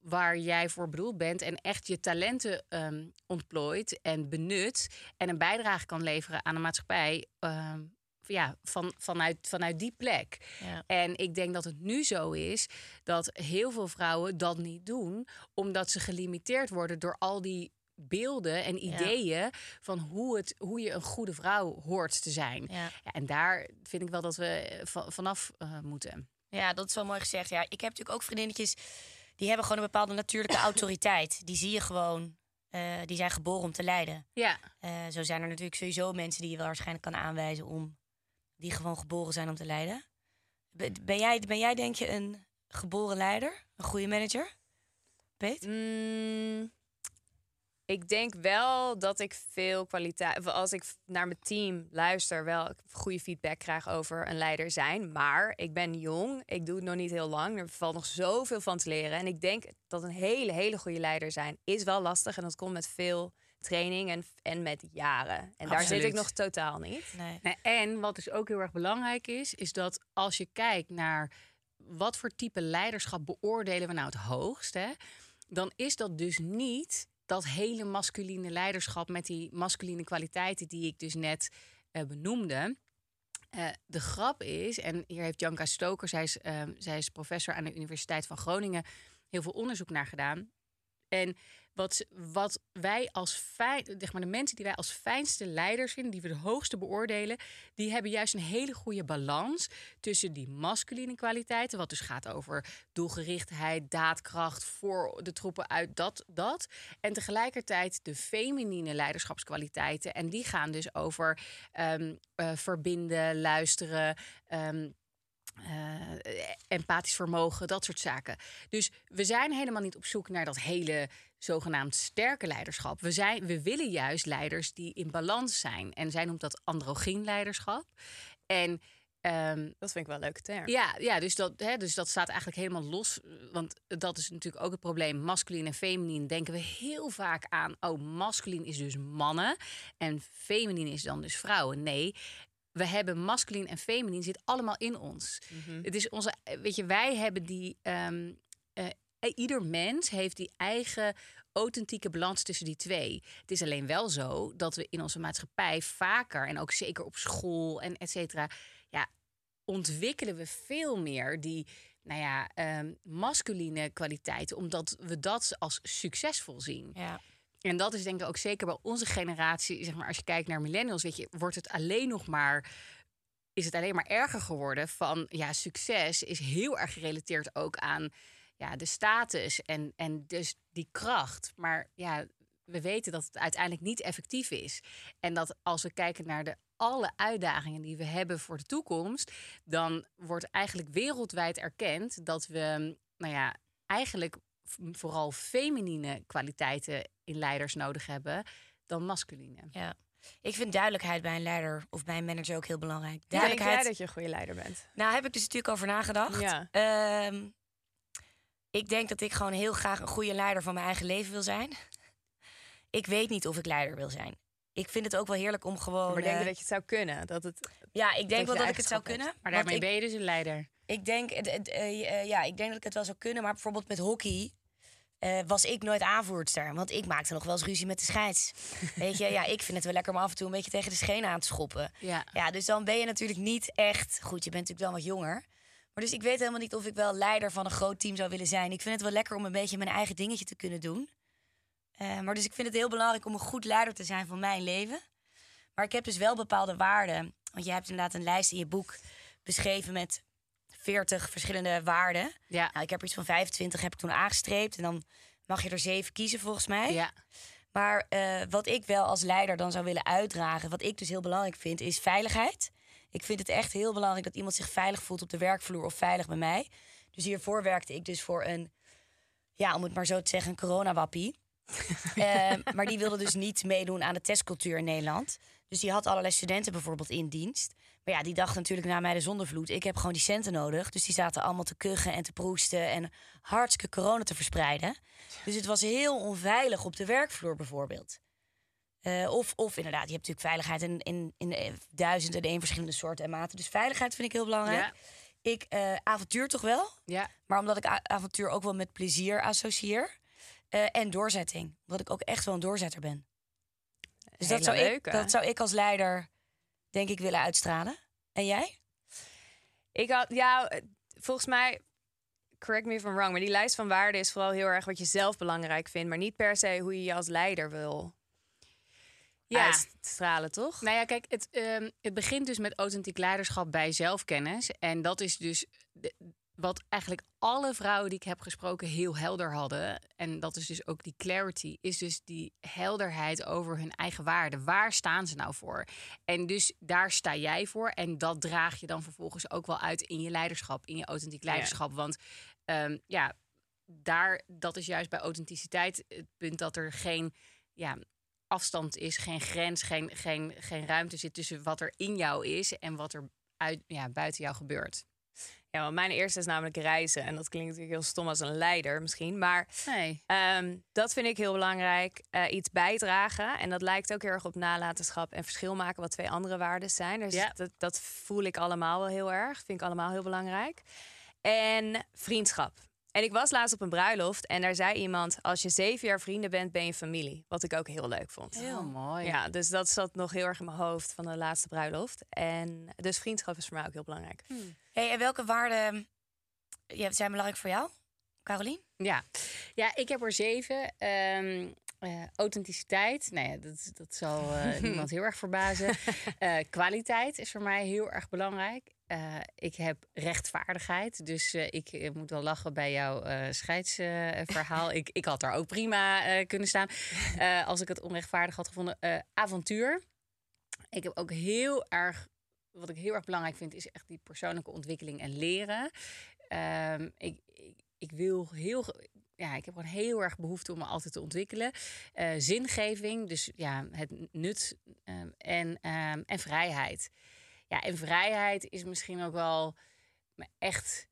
waar jij voor bedoeld bent en echt je talenten ehm, ontplooit en benut en een bijdrage kan leveren aan de maatschappij ehm, ja, van, vanuit, vanuit die plek. Ja. En ik denk dat het nu zo is dat heel veel vrouwen dat niet doen, omdat ze gelimiteerd worden door al die beelden en ideeën van hoe, het, hoe je een goede vrouw hoort te zijn. Ja. En daar vind ik wel dat we eh, va- vanaf eh, moeten. Ja, dat is wel mooi gezegd. Ja, ik heb natuurlijk ook vriendinnetjes die hebben gewoon een bepaalde natuurlijke autoriteit. Die zie je gewoon. eh, die zijn geboren om te leiden. Ja, zo zijn er natuurlijk sowieso mensen die je wel waarschijnlijk kan aanwijzen om die gewoon geboren zijn om te leiden. Ben, ben jij, ben jij denk je een geboren leider? Een goede manager? Peet? Mm, ik denk wel dat ik veel kwaliteit. Als ik naar mijn team luister, wel goede feedback krijg over een leider zijn. Maar ik ben jong, ik doe het nog niet heel lang. Er valt nog zoveel van te leren. En ik denk dat een hele, hele goede leider zijn is wel lastig. En dat komt met veel training en, en met jaren. En daar zit ik nog totaal niet. Nee. Nou, en wat dus ook heel erg belangrijk is, is dat als je kijkt naar wat voor type leiderschap beoordelen we nou het hoogst, hè, dan is dat dus niet dat hele masculine leiderschap met die masculine kwaliteiten die ik dus net eh, benoemde. Eh, de grap is, en hier heeft Janka Stoker, zij is, ehm, zij is professor aan de Universiteit van Groningen, heel veel onderzoek naar gedaan. En wat, wat wij als fijn, zeg maar de mensen die wij als fijnste leiders vinden, die we de hoogste beoordelen, die hebben juist een hele goede balans tussen die masculine kwaliteiten, wat dus gaat over doelgerichtheid, daadkracht voor de troepen uit dat, dat. En tegelijkertijd de feminine leiderschapskwaliteiten. En die gaan dus over ehm, eh, verbinden, luisteren. ehm, eh, empathisch vermogen, dat soort zaken. Dus we zijn helemaal niet op zoek naar dat hele zogenaamd sterke leiderschap. We, zijn, we willen juist leiders die in balans zijn. En zij noemt dat androgyn leiderschap. En ehm, Dat vind ik wel een leuke term. ja, ja dus, dat, hè, dus dat staat eigenlijk helemaal los. Want dat is natuurlijk ook het probleem. Masculin en feminien denken we heel vaak aan. Oh, masculin is dus mannen. En feminien is dan dus vrouwen. Nee, we hebben masculin en feminien zit allemaal in ons. Het is onze, weet je, wij hebben die. ehm, eh, ieder mens heeft die eigen authentieke balans tussen die twee. Het is alleen wel zo dat we in onze maatschappij vaker, en ook zeker op school en et cetera, ja, ontwikkelen we veel meer die nou ja, ehm, masculine kwaliteiten, omdat we dat als succesvol zien. Ja. En dat is denk ik ook zeker bij onze generatie, zeg maar, als je kijkt naar millennials, weet je, wordt het alleen nog maar is het alleen maar erger geworden van ja, succes is heel erg gerelateerd ook aan ja, de status en, en dus die kracht. Maar ja, we weten dat het uiteindelijk niet effectief is. En dat als we kijken naar de alle uitdagingen die we hebben voor de toekomst, dan wordt eigenlijk wereldwijd erkend dat we, nou ja, eigenlijk vooral feminine kwaliteiten in leiders nodig hebben dan masculine. Ja. Ik vind duidelijkheid bij een leider of bij een manager ook heel belangrijk. Duidelijkheid. dat je een goede leider bent? Nou, heb ik dus natuurlijk over nagedacht. Ja. Ehm, ik denk dat ik gewoon heel graag een goede leider van mijn eigen leven wil zijn. Ik weet niet of ik leider wil zijn. Ik vind het ook wel heerlijk om gewoon. Maar denk je eh, dat je het zou kunnen? Dat het, ja, ik denk wel dat ik het zou hebt? kunnen. Maar daarmee ik, ben je dus een leider. ik denk, eh, eh, ja, ik denk dat ik het wel zou kunnen. Maar bijvoorbeeld met hockey eh, was ik nooit aanvoerster. Want ik maakte nog wel eens ruzie met de scheids. Weet je, ja, ik vind het wel lekker om af en toe een beetje tegen de schenen aan te schoppen. Ja. Ja, dus dan ben je natuurlijk niet echt... Goed, je bent natuurlijk wel wat jonger. Maar dus ik weet helemaal niet of ik wel leider van een groot team zou willen zijn. Ik vind het wel lekker om een beetje mijn eigen dingetje te kunnen doen. Eh, maar dus ik vind het heel belangrijk om een goed leider te zijn van mijn leven. Maar ik heb dus wel bepaalde waarden. Want je hebt inderdaad een lijst in je boek beschreven met 40 verschillende waarden. Ja. Nou, ik heb er iets van 25 heb ik toen aangestreept. En dan mag je er zeven kiezen volgens mij. Ja. Maar eh, wat ik wel als leider dan zou willen uitdragen, wat ik dus heel belangrijk vind, is veiligheid. Ik vind het echt heel belangrijk dat iemand zich veilig voelt op de werkvloer of veilig bij mij. Dus hiervoor werkte ik dus voor een, ja, om het maar zo te zeggen, een coronawappie. Eh, maar die wilde dus niet meedoen aan de testcultuur in Nederland. Dus die had allerlei studenten bijvoorbeeld in dienst. Maar ja, die dacht natuurlijk na mij de zondevloed. Ik heb gewoon die centen nodig. Dus die zaten allemaal te kuchen en te proesten en hartstikke corona te verspreiden. Dus het was heel onveilig op de werkvloer bijvoorbeeld. Eh, of, of inderdaad, je hebt natuurlijk veiligheid in, in, in eh, duizenden en één verschillende soorten en maten. Dus veiligheid vind ik heel belangrijk. Ja. Ik eh, avontuur toch wel. Ja. Maar omdat ik avontuur ook wel met plezier associeer. En doorzetting. Omdat ik ook echt wel een doorzetter ben. Dus dat zou, ik, leuke. dat zou ik als leider, denk ik, willen uitstralen. En jij? Ik had, ja, volgens mij, correct me if I'm wrong, maar die lijst van waarden is vooral heel erg wat je zelf belangrijk vindt, maar niet per se hoe je je als leider wil Ja. uitstralen, toch? Nou ja, kijk, het, ehm, het begint dus met authentiek leiderschap bij zelfkennis. En dat is dus de- wat eigenlijk alle vrouwen die ik heb gesproken heel helder hadden. En dat is dus ook die clarity, is dus die helderheid over hun eigen waarden. Waar staan ze nou voor? En dus daar sta jij voor. En dat draag je dan vervolgens ook wel uit in je leiderschap, in je authentiek leiderschap. Want ehm, ja, daar, dat is juist bij authenticiteit het punt dat er geen ja, afstand is, geen grens, geen, geen, geen ruimte zit tussen wat er in jou is en wat er uit, ja, buiten jou gebeurt. Ja, want mijn eerste is namelijk reizen. En dat klinkt natuurlijk heel stom als een leider misschien. Maar Nee. ehm, dat vind ik heel belangrijk. Eh, iets bijdragen. En dat lijkt ook heel erg op nalatenschap en verschil maken, wat twee andere waarden zijn. Dus Ja. dat, dat voel ik allemaal wel heel erg. Vind ik allemaal heel belangrijk. En vriendschap. En ik was laatst op een bruiloft en daar zei iemand: Als je zeven jaar vrienden bent, ben je familie. Wat ik ook heel leuk vond. Heel mooi. Ja, dus dat zat nog heel erg in mijn hoofd van de laatste bruiloft. En dus vriendschap is voor mij ook heel belangrijk. Hey, en welke waarden ja, zijn belangrijk voor jou, Carolien? Ja. ja, ik heb er zeven. Ehm, eh, authenticiteit, nou ja, dat, dat zal eh, niemand heel erg verbazen. Eh, kwaliteit is voor mij heel erg belangrijk. Ik heb rechtvaardigheid, dus ik moet wel lachen bij jouw scheidsverhaal. ik, ik had daar ook prima kunnen staan als ik het onrechtvaardig had gevonden. Avontuur. Ik heb ook heel erg, wat ik heel erg belangrijk vind, is echt die persoonlijke ontwikkeling en leren. Ehm, ik, ik, ik wil heel, ja, ik heb gewoon heel erg behoefte om me altijd te ontwikkelen. Eh, zingeving, dus ja, het nut ehm, en, ehm, en vrijheid. Ja, en vrijheid is misschien ook wel me echt,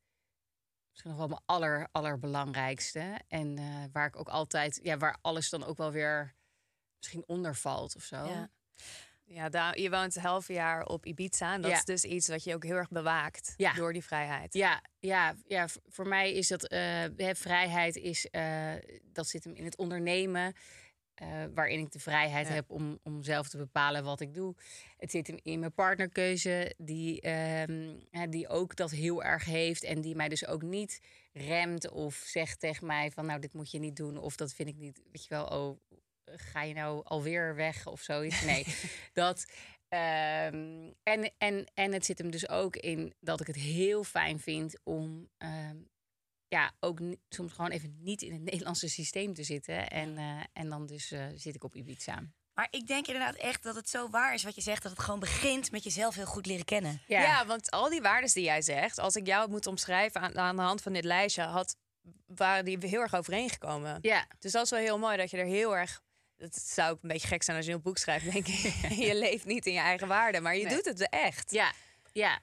misschien nog wel mijn aller, allerbelangrijkste. En eh, waar ik ook altijd, ja, waar alles dan ook wel weer misschien onder valt of zo. Ja. Ja, daar, je woont een half jaar op Ibiza. En dat Ja. is dus iets wat je ook heel erg bewaakt Ja. door die vrijheid. Ja, ja, ja, voor mij is dat hè, vrijheid is eh, dat zit hem in het ondernemen. eh, waarin ik de vrijheid Ja. heb om, om zelf te bepalen wat ik doe. Het zit hem in mijn partnerkeuze, die, ehm, die ook dat heel erg heeft. En die mij dus ook niet remt of zegt tegen mij van nou, dit moet je niet doen. Of dat vind ik niet, weet je wel, oh, ga je nou alweer weg of zoiets? Nee, dat. ehm, en, en, en het zit hem dus ook in dat ik het heel fijn vind om ehm, ja, ook soms gewoon even niet in het Nederlandse systeem te zitten. En, eh, en dan dus eh, zit ik op Ibiza. Maar ik denk inderdaad echt dat het zo waar is wat je zegt. Dat het gewoon begint met jezelf heel goed leren kennen. Ja. want al die waarden die jij zegt, als ik jou moet omschrijven aan, aan de hand van dit lijstje, had, waren die heel erg overeengekomen. ja. Dus dat is wel heel mooi dat je er heel erg. Het zou ook een beetje gek zijn als je een boek schrijft, denk ik. je leeft niet in je eigen waarden, maar je Nee. doet het echt. Ja, ja.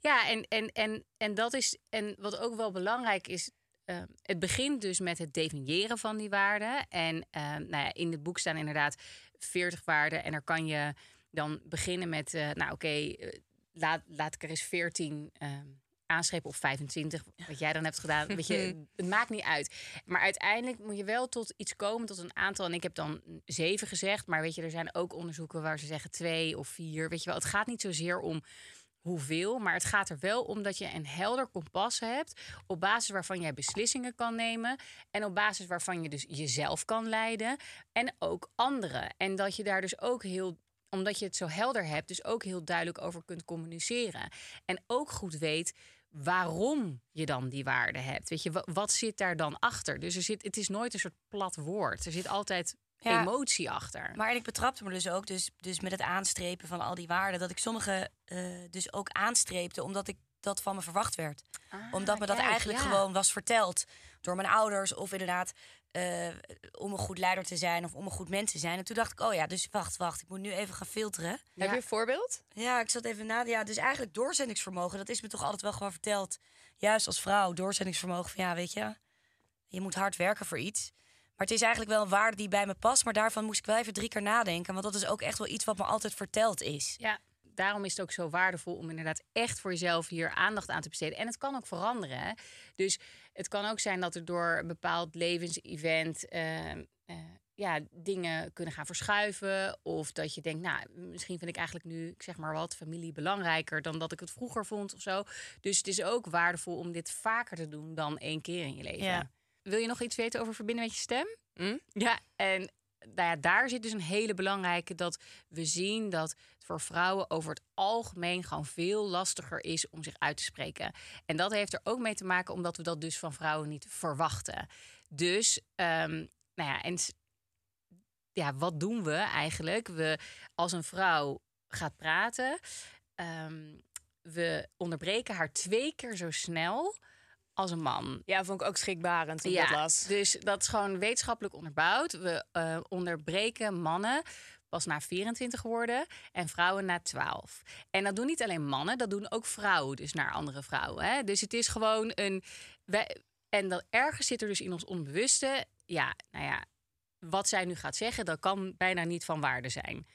Ja, en, en, en, en dat is. En wat ook wel belangrijk is. eh, het begint dus met het definiëren van die waarden. En eh, nou ja, in het boek staan inderdaad 40 waarden. En daar kan je dan beginnen met. eh, nou, oké, eh, laat, laat ik er eens 14 eh, aanschepen of 25, wat jij dan hebt gedaan. Weet je, het maakt niet uit. Maar uiteindelijk moet je wel tot iets komen, tot een aantal. En ik heb dan zeven gezegd. Maar weet je, er zijn ook onderzoeken waar ze zeggen twee of vier. Weet je wel, het gaat niet zozeer om hoeveel. Maar het gaat er wel om dat je een helder kompas hebt. Op basis waarvan jij beslissingen kan nemen. En op basis waarvan je dus jezelf kan leiden. En ook anderen. En dat je daar dus ook heel omdat je het zo helder hebt, dus ook heel duidelijk over kunt communiceren. En ook goed weet waarom je dan die waarde hebt. Weet je, wa- wat zit daar dan achter? Dus er zit, het is nooit een soort plat woord. Er zit altijd Ja. emotie achter. Maar en ik betrapte me dus ook, dus, dus met het aanstrepen van al die waarden, dat ik sommige eh, dus ook aanstreepte omdat ik dat van me verwacht werd. omdat me dat Ah, kijk, eigenlijk ja. gewoon was verteld door mijn ouders of inderdaad eh, om een goed leider te zijn of om een goed mens te zijn. En toen dacht ik, oh ja, dus wacht, wacht, ik moet nu even gaan filteren. Heb je een voorbeeld? Ja, ik zat even na. Ja, dus eigenlijk doorzettingsvermogen, dat is me toch altijd wel gewoon verteld. Juist als vrouw, doorzettingsvermogen van ja, weet je, je moet hard werken voor iets. Maar het is eigenlijk wel een waarde die bij me past. Maar daarvan moest ik wel even drie keer nadenken. Want dat is ook echt wel iets wat me altijd verteld is. Ja, daarom is het ook zo waardevol om inderdaad echt voor jezelf hier aandacht aan te besteden. En het kan ook veranderen. Hè? Dus het kan ook zijn dat er door een bepaald levensevent eh, eh, ja, dingen kunnen gaan verschuiven. Of dat je denkt, nou, misschien vind ik eigenlijk nu, ik zeg maar wat, familie belangrijker dan dat ik het vroeger vond of zo. Dus het is ook waardevol om dit vaker te doen dan één keer in je leven. Ja. Wil je nog iets weten over verbinden met je stem? Hm? Ja, en nou ja, daar zit dus een hele belangrijke dat we zien dat het voor vrouwen over het algemeen gewoon veel lastiger is om zich uit te spreken. En dat heeft er ook mee te maken omdat we dat dus van vrouwen niet verwachten. Dus, ehm, nou ja, en ja, wat doen we eigenlijk? We, als een vrouw gaat praten, ehm, we onderbreken haar twee keer zo snel als een man. Ja, vond ik ook schrikbarend toen dat las. Dus dat is gewoon wetenschappelijk onderbouwd. We eh, onderbreken mannen pas na 24 worden en vrouwen na 12. En dat doen niet alleen mannen, dat doen ook vrouwen, dus naar andere vrouwen. Hè? Dus het is gewoon een. Wij, en dat ergens zit er dus in ons onbewuste. Ja, nou ja, wat zij nu gaat zeggen, dat kan bijna niet van waarde zijn.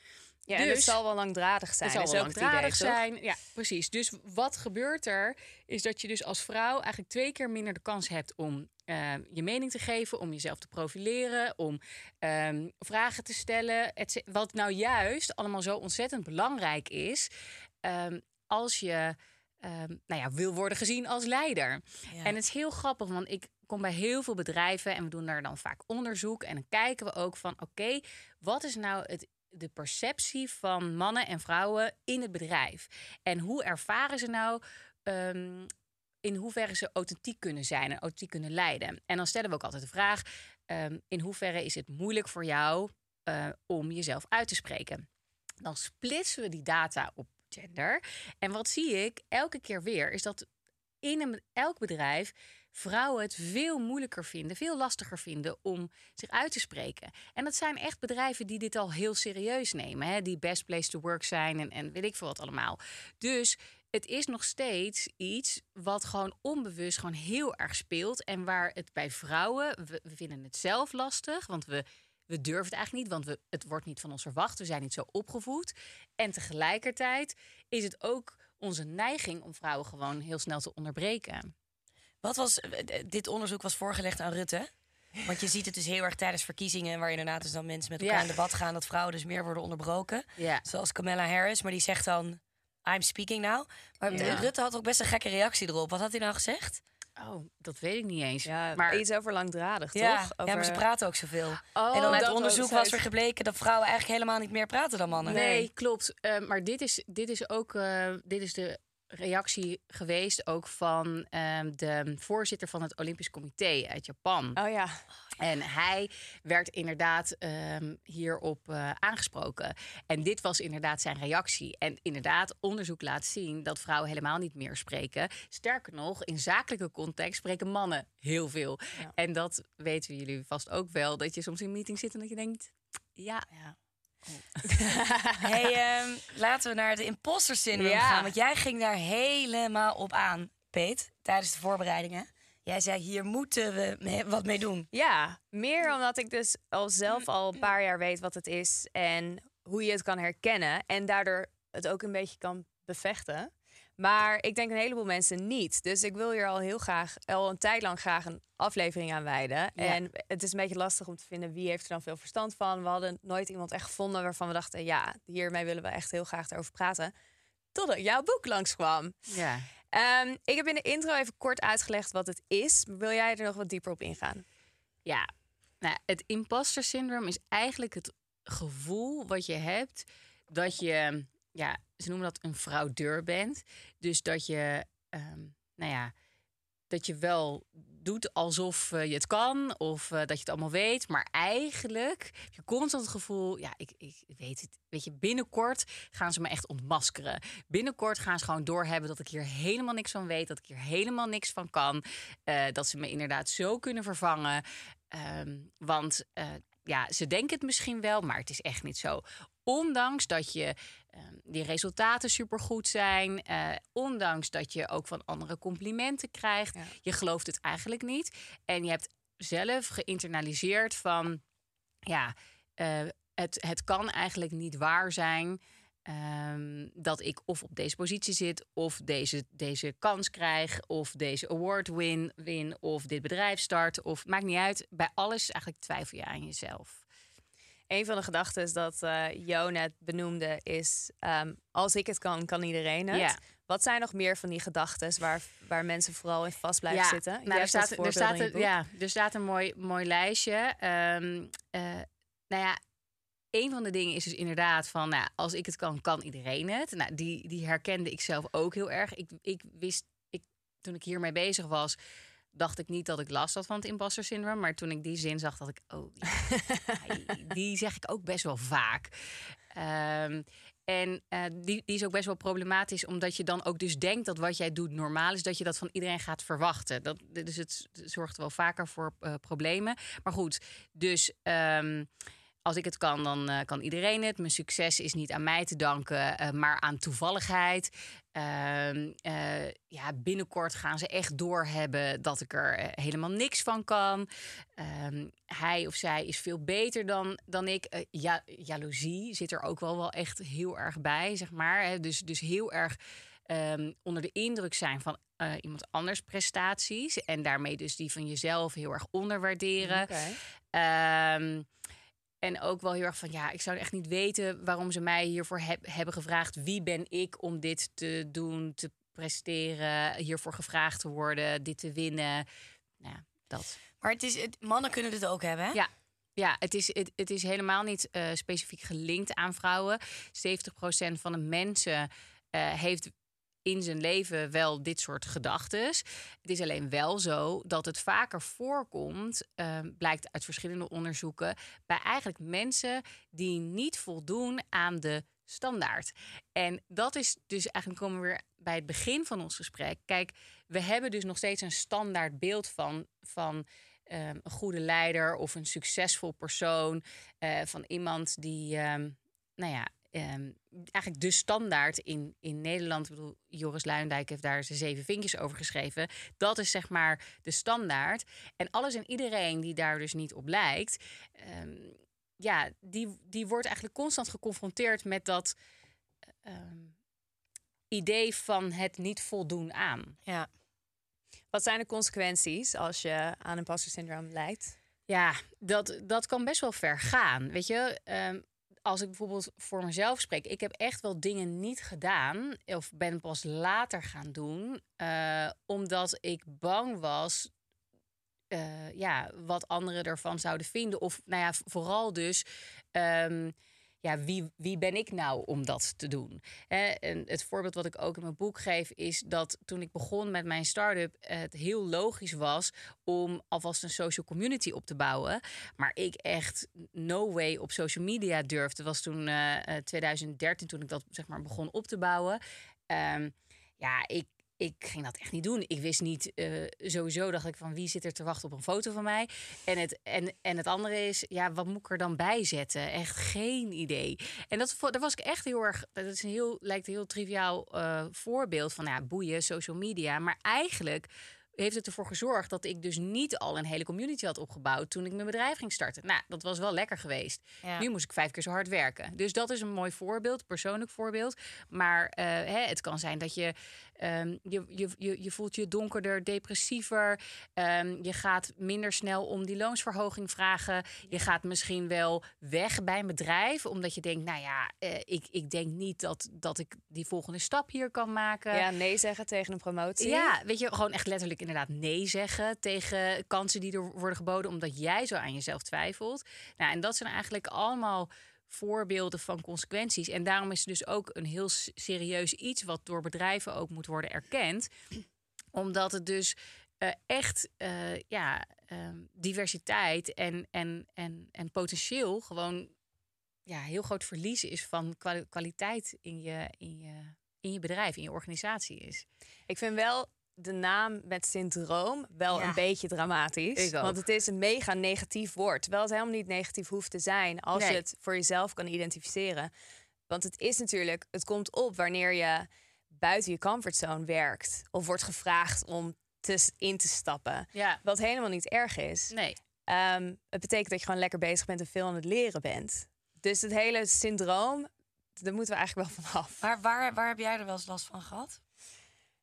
Ja, en het Dus- zal wel langdradig zijn. Het zal wel idee, langdradig toch? zijn. Ja, precies. Dus wat gebeurt er? Is dat je dus als vrouw eigenlijk twee keer minder de kans hebt om eh, je mening te geven, om jezelf te profileren, om ehm, vragen te stellen. Wat nou juist allemaal zo ontzettend belangrijk is ehm, als je ehm, nou ja, wil worden gezien als leider. Ja. En het is heel grappig, want ik kom bij heel veel bedrijven en we doen daar dan vaak onderzoek. En dan kijken we ook van, oké, wat is nou het, de perceptie van mannen en vrouwen in het bedrijf? En hoe ervaren ze nou ehm, in hoeverre ze authentiek kunnen zijn en authentiek kunnen leiden? En dan stellen we ook altijd de vraag, ehm, in hoeverre is het moeilijk voor jou eh, om jezelf uit te spreken? Dan splitsen we die data op gender. En wat zie ik elke keer weer, is dat in elk bedrijf vrouwen het veel moeilijker vinden, veel lastiger vinden om zich uit te spreken. En dat zijn echt bedrijven die dit al heel serieus nemen, hè? die best place to work zijn en, en weet ik veel wat allemaal. Dus het is nog steeds iets wat gewoon onbewust gewoon heel erg speelt en waar het bij vrouwen, we, we vinden het zelf lastig, want we we durven het eigenlijk niet, want we, het wordt niet van ons verwacht. We zijn niet zo opgevoed. En tegelijkertijd is het ook onze neiging om vrouwen gewoon heel snel te onderbreken. Wat was, eh, dit onderzoek was voorgelegd aan Rutte. Want je ziet het dus heel erg tijdens verkiezingen, waar inderdaad dus dan mensen met elkaar Ja. in debat gaan, dat vrouwen dus meer worden onderbroken. Ja. Zoals Kamala Harris, maar die zegt dan, I'm speaking now. Maar Ja. Rutte had ook best een gekke reactie erop. Wat had hij nou gezegd? Oh, dat weet ik niet eens. Ja, maar iets over langdradig, Ja, toch? ja, maar Over- ze praten ook zoveel. Oh, en dan uit dat onderzoek was- was weer gebleken dat vrouwen eigenlijk helemaal niet meer praten dan mannen. Nee, klopt. Eh, maar dit is, dit is ook eh, dit is de reactie geweest ook van ehm, de voorzitter van het Olympisch Comité uit Japan. Oh ja. En hij werd inderdaad ehm, hierop eh, aangesproken. En dit was inderdaad zijn reactie. En inderdaad, onderzoek laat zien dat vrouwen helemaal niet meer spreken. Sterker nog, in zakelijke context spreken mannen heel veel. Ja. En dat weten jullie vast ook wel. Dat je soms in een meeting zit en dat je denkt... Ja, Ja. Hey, ehm, laten we naar het imposter Ja. gaan. Want jij ging daar helemaal op aan, Peet, tijdens de voorbereidingen. Jij zei, hier moeten we wat mee doen. Ja, meer omdat ik dus al zelf al een paar jaar weet wat het is en hoe je het kan herkennen en daardoor het ook een beetje kan bevechten. Maar ik denk een heleboel mensen niet. Dus ik wil hier al heel graag, al een tijd lang graag een aflevering aan wijden. En het is een beetje lastig om te vinden wie heeft er dan veel verstand van. We hadden nooit iemand echt gevonden waarvan we dachten, ja, hiermee willen we echt heel graag erover praten. Totdat jouw boek langskwam. ja. Ehm, ik heb in de intro even kort uitgelegd wat het is. Wil jij er nog wat dieper op ingaan? Ja, nou, het imposter syndroom is eigenlijk het gevoel wat je hebt dat je, ja, ze noemen dat een fraudeur bent. Dus dat je, ehm, nou ja, dat je wel doet alsof eh, je het kan of eh, dat je het allemaal weet, maar eigenlijk heb je constant het gevoel, ja, ik, ik weet het, weet je, binnenkort gaan ze me echt ontmaskeren. Binnenkort gaan ze gewoon doorhebben dat ik hier helemaal niks van weet, dat ik hier helemaal niks van kan, eh, dat ze me inderdaad zo kunnen vervangen. Ehm, want ja, ze denken het misschien wel, maar het is echt niet zo. Ondanks dat je die resultaten supergoed zijn, eh, ondanks dat je ook van anderen complimenten krijgt, Ja. je gelooft het eigenlijk niet. En je hebt zelf geïnternaliseerd van, ja, eh, het, het kan eigenlijk niet waar zijn. ehm, dat ik of op deze positie zit, of deze, deze kans krijg, of deze award win, win, of dit bedrijf start, of maakt niet uit. Bij alles eigenlijk twijfel je aan jezelf. Een van de gedachten dat eh Jo net benoemde is... ehm, als ik het kan, kan iedereen het. Ja. Wat zijn nog meer van die gedachten waar, waar mensen vooral in vast blijven zitten? Nou, er staat, er, staat een, ja, er staat een mooi, mooi lijstje. Eh, nou ja, een van de dingen is dus inderdaad van, nou, als ik het kan, kan iedereen het. Nou, die, die herkende ik zelf ook heel erg. Ik, ik wist, ik, toen ik hiermee bezig was, dacht ik niet dat ik last had van het imposter syndroom. Maar toen ik die zin zag, dacht ik, oh, die zeg ik ook best wel vaak. Ehm, en eh, die, die is ook best wel problematisch, omdat je dan ook dus denkt dat wat jij doet normaal is, dat je dat van iedereen gaat verwachten. Dat, dus het zorgt wel vaker voor eh, problemen. Maar goed, dus ehm, als ik het kan, dan eh, kan iedereen het. Mijn succes is niet aan mij te danken, eh, maar aan toevalligheid. Ehm, eh, ja, binnenkort gaan ze echt doorhebben dat ik er helemaal niks van kan. Ehm, hij of zij is veel beter dan, dan ik. Ja, jaloezie zit er ook wel, wel echt heel erg bij, zeg maar. Hè. Dus, dus heel erg ehm, onder de indruk zijn van iemand anders prestaties. En daarmee dus die van jezelf heel erg onderwaarderen. Ehm, en ook wel heel erg van, ja, ik zou echt niet weten waarom ze mij hiervoor heb- hebben gevraagd. Wie ben ik om dit te doen, te presteren, hiervoor gevraagd te worden, dit te winnen. Nou, ja, dat. Maar het is, het, mannen kunnen dit ook hebben, hè? Ja. Ja, het is, het, het is helemaal niet eh, specifiek gelinkt aan vrouwen. 70% van de mensen eh, heeft in zijn leven wel dit soort gedachten. Het is alleen wel zo dat het vaker voorkomt, eh, blijkt uit verschillende onderzoeken, bij eigenlijk mensen die niet voldoen aan de standaard. En dat is dus eigenlijk komen we weer bij het begin van ons gesprek. Kijk, we hebben dus nog steeds een standaard beeld van, van ehm, een goede leider of een succesvol persoon, eh, van iemand die, ehm, nou ja, ehm, eigenlijk de standaard in, in Nederland. Ik bedoel, Joris Luindijk heeft daar zijn zeven vinkjes over geschreven. Dat is zeg maar de standaard. En alles en iedereen die daar dus niet op lijkt, ehm, ja, die, die wordt eigenlijk constant geconfronteerd met dat ehm, idee van het niet voldoen aan. Ja. Wat zijn de consequenties als je aan imposter syndroom lijdt? Ja, dat, dat kan best wel ver gaan. Weet je, als ik bijvoorbeeld voor mezelf spreek, ik heb echt wel dingen niet gedaan of ben pas later gaan doen, eh, omdat ik bang was. eh, ja, wat anderen ervan zouden vinden. Of nou ja, vooral dus. ehm, ja, wie, wie ben ik nou om dat te doen? En het voorbeeld wat ik ook in mijn boek geef is dat toen ik begon met mijn start-up, het heel logisch was om alvast een social community op te bouwen. Maar ik echt no way op social media durfde. was toen eh, eh, 2013 toen ik dat zeg maar begon op te bouwen. Ehm, ja, ik, ik ging dat echt niet doen. Ik wist niet, eh, sowieso dacht ik van wie zit er te wachten op een foto van mij. En het, en, en het andere is, ja, wat moet ik er dan bij zetten? Echt geen idee. En dat, daar was ik echt heel erg, dat is een heel, lijkt een heel triviaal eh, voorbeeld van, ja, boeien, social media. Maar eigenlijk heeft het ervoor gezorgd dat ik dus niet al een hele community had opgebouwd toen ik mijn bedrijf ging starten. Nou, dat was wel lekker geweest. Ja. Nu moest ik vijf keer zo hard werken. Dus dat is een mooi voorbeeld, persoonlijk voorbeeld. Maar eh, hè, het kan zijn dat je, ehm, je, je, je, je voelt je donkerder, depressiever. Ehm, je gaat minder snel om die loonsverhoging vragen. Je gaat misschien wel weg bij een bedrijf, omdat je denkt, nou ja, eh, ik, ik denk niet dat, dat ik die volgende stap hier kan maken. Ja, nee zeggen tegen een promotie. Ja, weet je, gewoon echt letterlijk inderdaad nee zeggen tegen kansen die er worden geboden, omdat jij zo aan jezelf twijfelt. Nou, en dat zijn eigenlijk allemaal voorbeelden van consequenties. En daarom is het dus ook een heel serieus iets wat door bedrijven ook moet worden erkend. Omdat het dus eh, echt eh, ja, ehm, diversiteit en, en, en, en potentieel gewoon ja, heel groot verlies is van kwali- kwaliteit in je, in, je, in je bedrijf, in je organisatie is. Ik vind wel de naam met syndroom wel Ja. een beetje dramatisch. Ik ook. Want het is een mega negatief woord. Terwijl het helemaal niet negatief hoeft te zijn als Nee. je het voor jezelf kan identificeren. Want het is natuurlijk, het komt op wanneer je buiten je comfortzone werkt. Of wordt gevraagd om te, in te stappen. Ja, Wat helemaal niet erg is. nee. Ehm, het betekent dat je gewoon lekker bezig bent en veel aan het leren bent. Dus het hele syndroom, daar moeten we eigenlijk wel van af. Waar, waar, waar heb jij er wel eens last van gehad?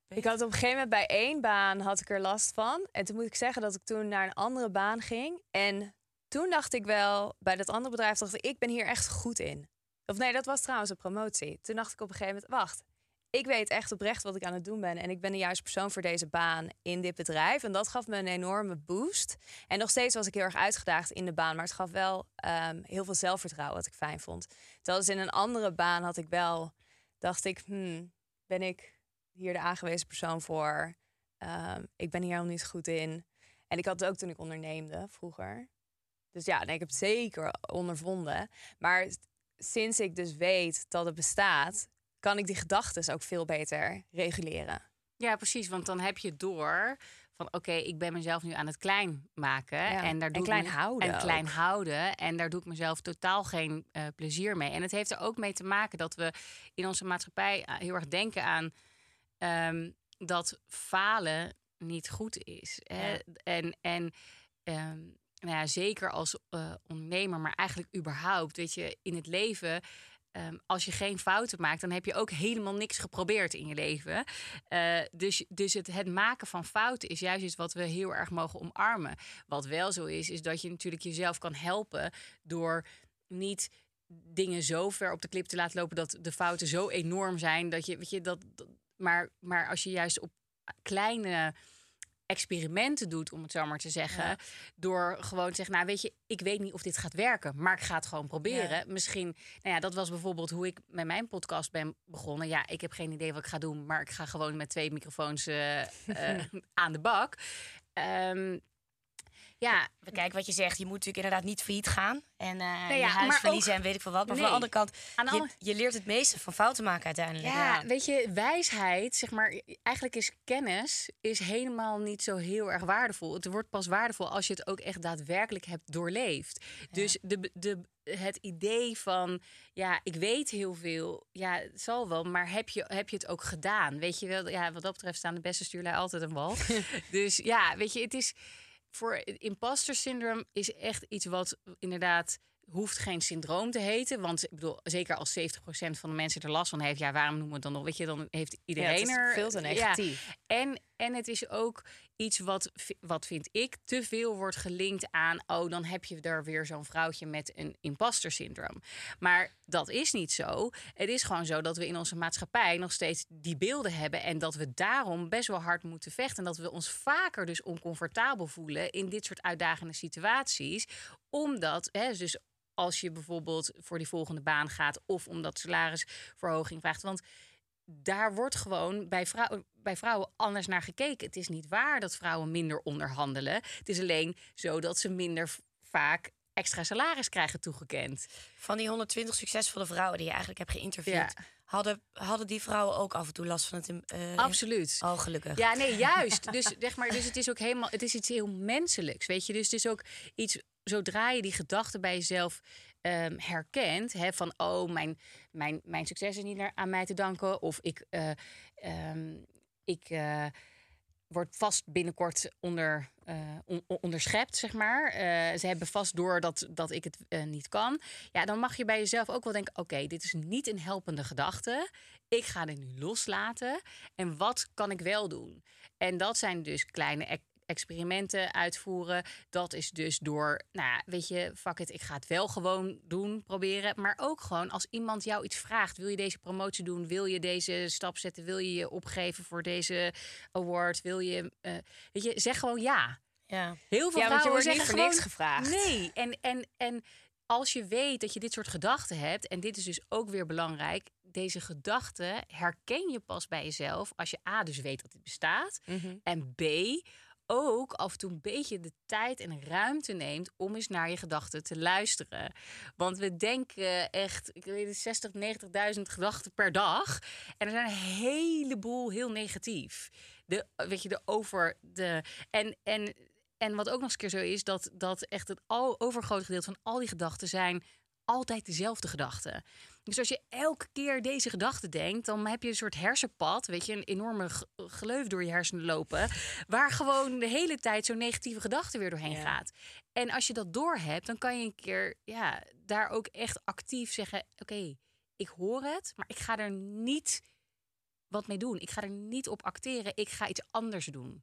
Ik had op een gegeven moment bij één baan had ik er last van. En toen moet ik zeggen dat ik toen naar een andere baan ging. En toen dacht ik wel, bij dat andere bedrijf dacht ik, ik ben hier echt goed in. Of nee, dat was trouwens een promotie. Toen dacht ik op een gegeven moment, wacht. Ik weet echt oprecht wat ik aan het doen ben. En ik ben de juiste persoon voor deze baan in dit bedrijf. En dat gaf me een enorme boost. En nog steeds was ik heel erg uitgedaagd in de baan. Maar het gaf wel ehm, heel veel zelfvertrouwen, wat ik fijn vond. Terwijl dus in een andere baan had ik wel, dacht ik, hmm, ben ik hier de aangewezen persoon voor. Ehm, ik ben hier helemaal niet goed in. En ik had het ook toen ik onderneemde vroeger. Dus ja, nee, ik heb het zeker ondervonden. Maar sinds ik dus weet dat het bestaat, kan ik die gedachten ook veel beter reguleren. Ja, precies. Want dan heb je door van oké, ik ben mezelf nu aan het klein maken. Ja, En, daar en doe ik klein me- houden En klein houden. En daar doe ik mezelf totaal geen eh, plezier mee. En het heeft er ook mee te maken dat we in onze maatschappij eh, heel erg denken aan ehm, dat falen niet goed is. Hè? Ja. En, en ehm, nou ja, zeker als eh, ondernemer, maar eigenlijk überhaupt, weet je, in het leven. ehm, als je geen fouten maakt, dan heb je ook helemaal niks geprobeerd in je leven. Eh, dus dus het, het maken van fouten is juist iets wat we heel erg mogen omarmen. Wat wel zo is, is dat je natuurlijk jezelf kan helpen door niet dingen zo ver op de klip te laten lopen dat de fouten zo enorm zijn dat je, weet je, dat, dat- maar, maar als je juist op kleine experimenten doet, om het zo maar te zeggen. Ja. Door gewoon te zeggen, nou weet je, ik weet niet of dit gaat werken, maar ik ga het gewoon proberen. Misschien, nou ja, dat was bijvoorbeeld hoe ik met mijn podcast ben begonnen. Ja, ik heb geen idee wat ik ga doen, maar ik ga gewoon met twee microfoons eh, eh, aan de bak. Ehm, ja, Kijk wat je zegt, je moet natuurlijk inderdaad niet failliet gaan. En eh Nee, je huis verliezen ook- en weet ik veel wat. Maar Nee. van de andere kant, Aan je leert het meeste van fouten maken uiteindelijk. Ja, weet je, wijsheid, zeg maar, eigenlijk is kennis is helemaal niet zo heel erg waardevol. Het wordt pas waardevol als je het ook echt daadwerkelijk hebt doorleefd. Dus de, de, het idee van, ja, ik weet heel veel, ja, het zal wel, maar heb je, heb je het ook gedaan? Weet je wel, ja, wat dat betreft staan de beste stuurlui altijd een bal. dus ja, weet je, het is voor imposter syndroom is echt iets wat inderdaad hoeft geen syndroom te heten. Want ik bedoel, zeker als 70% van de mensen er last van heeft, ja, waarom noemen we het dan nog? Weet je, dan heeft Ja, iedereen het is er. veel te ja. negatief. En, en het is ook iets wat, wat vind ik, te veel wordt gelinkt aan... oh, dan heb je er weer zo'n vrouwtje met een imposter syndroom. Maar dat is niet zo. Het is gewoon zo dat we in onze maatschappij nog steeds die beelden hebben... en dat we daarom best wel hard moeten vechten. En dat we ons vaker dus oncomfortabel voelen in dit soort uitdagende situaties. Omdat, hè, dus als je bijvoorbeeld voor die volgende baan gaat... of omdat salarisverhoging vraagt... Want daar wordt gewoon bij, vrou bij vrouwen anders naar gekeken. Het is niet waar dat vrouwen minder onderhandelen. Het is alleen zo dat ze minder vaak extra salaris krijgen toegekend. Van die 120 succesvolle vrouwen die je eigenlijk hebt geïnterviewd, Ja. hadden, hadden die vrouwen ook af en toe last van het. eh Absoluut. Oh, gelukkig. Ja, nee, juist. Dus, zeg maar, dus het is ook helemaal, het is iets heel menselijks, weet je. Dus het is ook iets, zodra je die gedachte bij jezelf ehm, herkent, hè, van oh, mijn, mijn, mijn succes is niet aan mij te danken, of ik, eh, ehm, ik eh, word vast binnenkort onder, eh, on- on- onderschept, zeg maar. Ze hebben vast door dat, dat ik het niet kan. Ja, dan mag je bij jezelf ook wel denken: oké, dit is niet een helpende gedachte. Ik ga dit nu loslaten. En wat kan ik wel doen? En dat zijn dus kleine experimenten uitvoeren. Dat is dus door, nou weet je, fuck it, ik ga het wel gewoon doen, proberen. Maar ook gewoon als iemand jou iets vraagt: wil je deze promotie doen? Wil je deze stap zetten? Wil je je opgeven voor deze award? Wil je, eh, weet je, zeg gewoon ja. Ja. Heel veel Ja, vrouwen wordt niet zeggen voor gewoon, niks gevraagd. Nee, en, en, en als je weet dat je dit soort gedachten hebt, en dit is dus ook weer belangrijk, deze gedachten herken je pas bij jezelf als je A, dus weet dat het bestaat, Mhm. en B, ook af en toe een beetje de tijd en ruimte neemt om eens naar je gedachten te luisteren. Want we denken echt, ik weet het, 60, 90.000 gedachten per dag. En er zijn een heleboel heel negatief. De, weet je, de over de. En, en, en wat ook nog eens een keer zo is, dat, dat echt het overgrote gedeelte van al die gedachten zijn altijd dezelfde gedachten. Dus als je elke keer deze gedachte denkt, dan heb je een soort hersenpad, weet je, een enorme gleuf door je hersenen lopen, waar gewoon de hele tijd zo'n negatieve gedachte weer doorheen Ja. gaat. En als je dat doorhebt, dan kan je een keer ja, daar ook echt actief zeggen: Oké, ik hoor het, maar ik ga er niet wat mee doen. Ik ga er niet op acteren. Ik ga iets anders doen.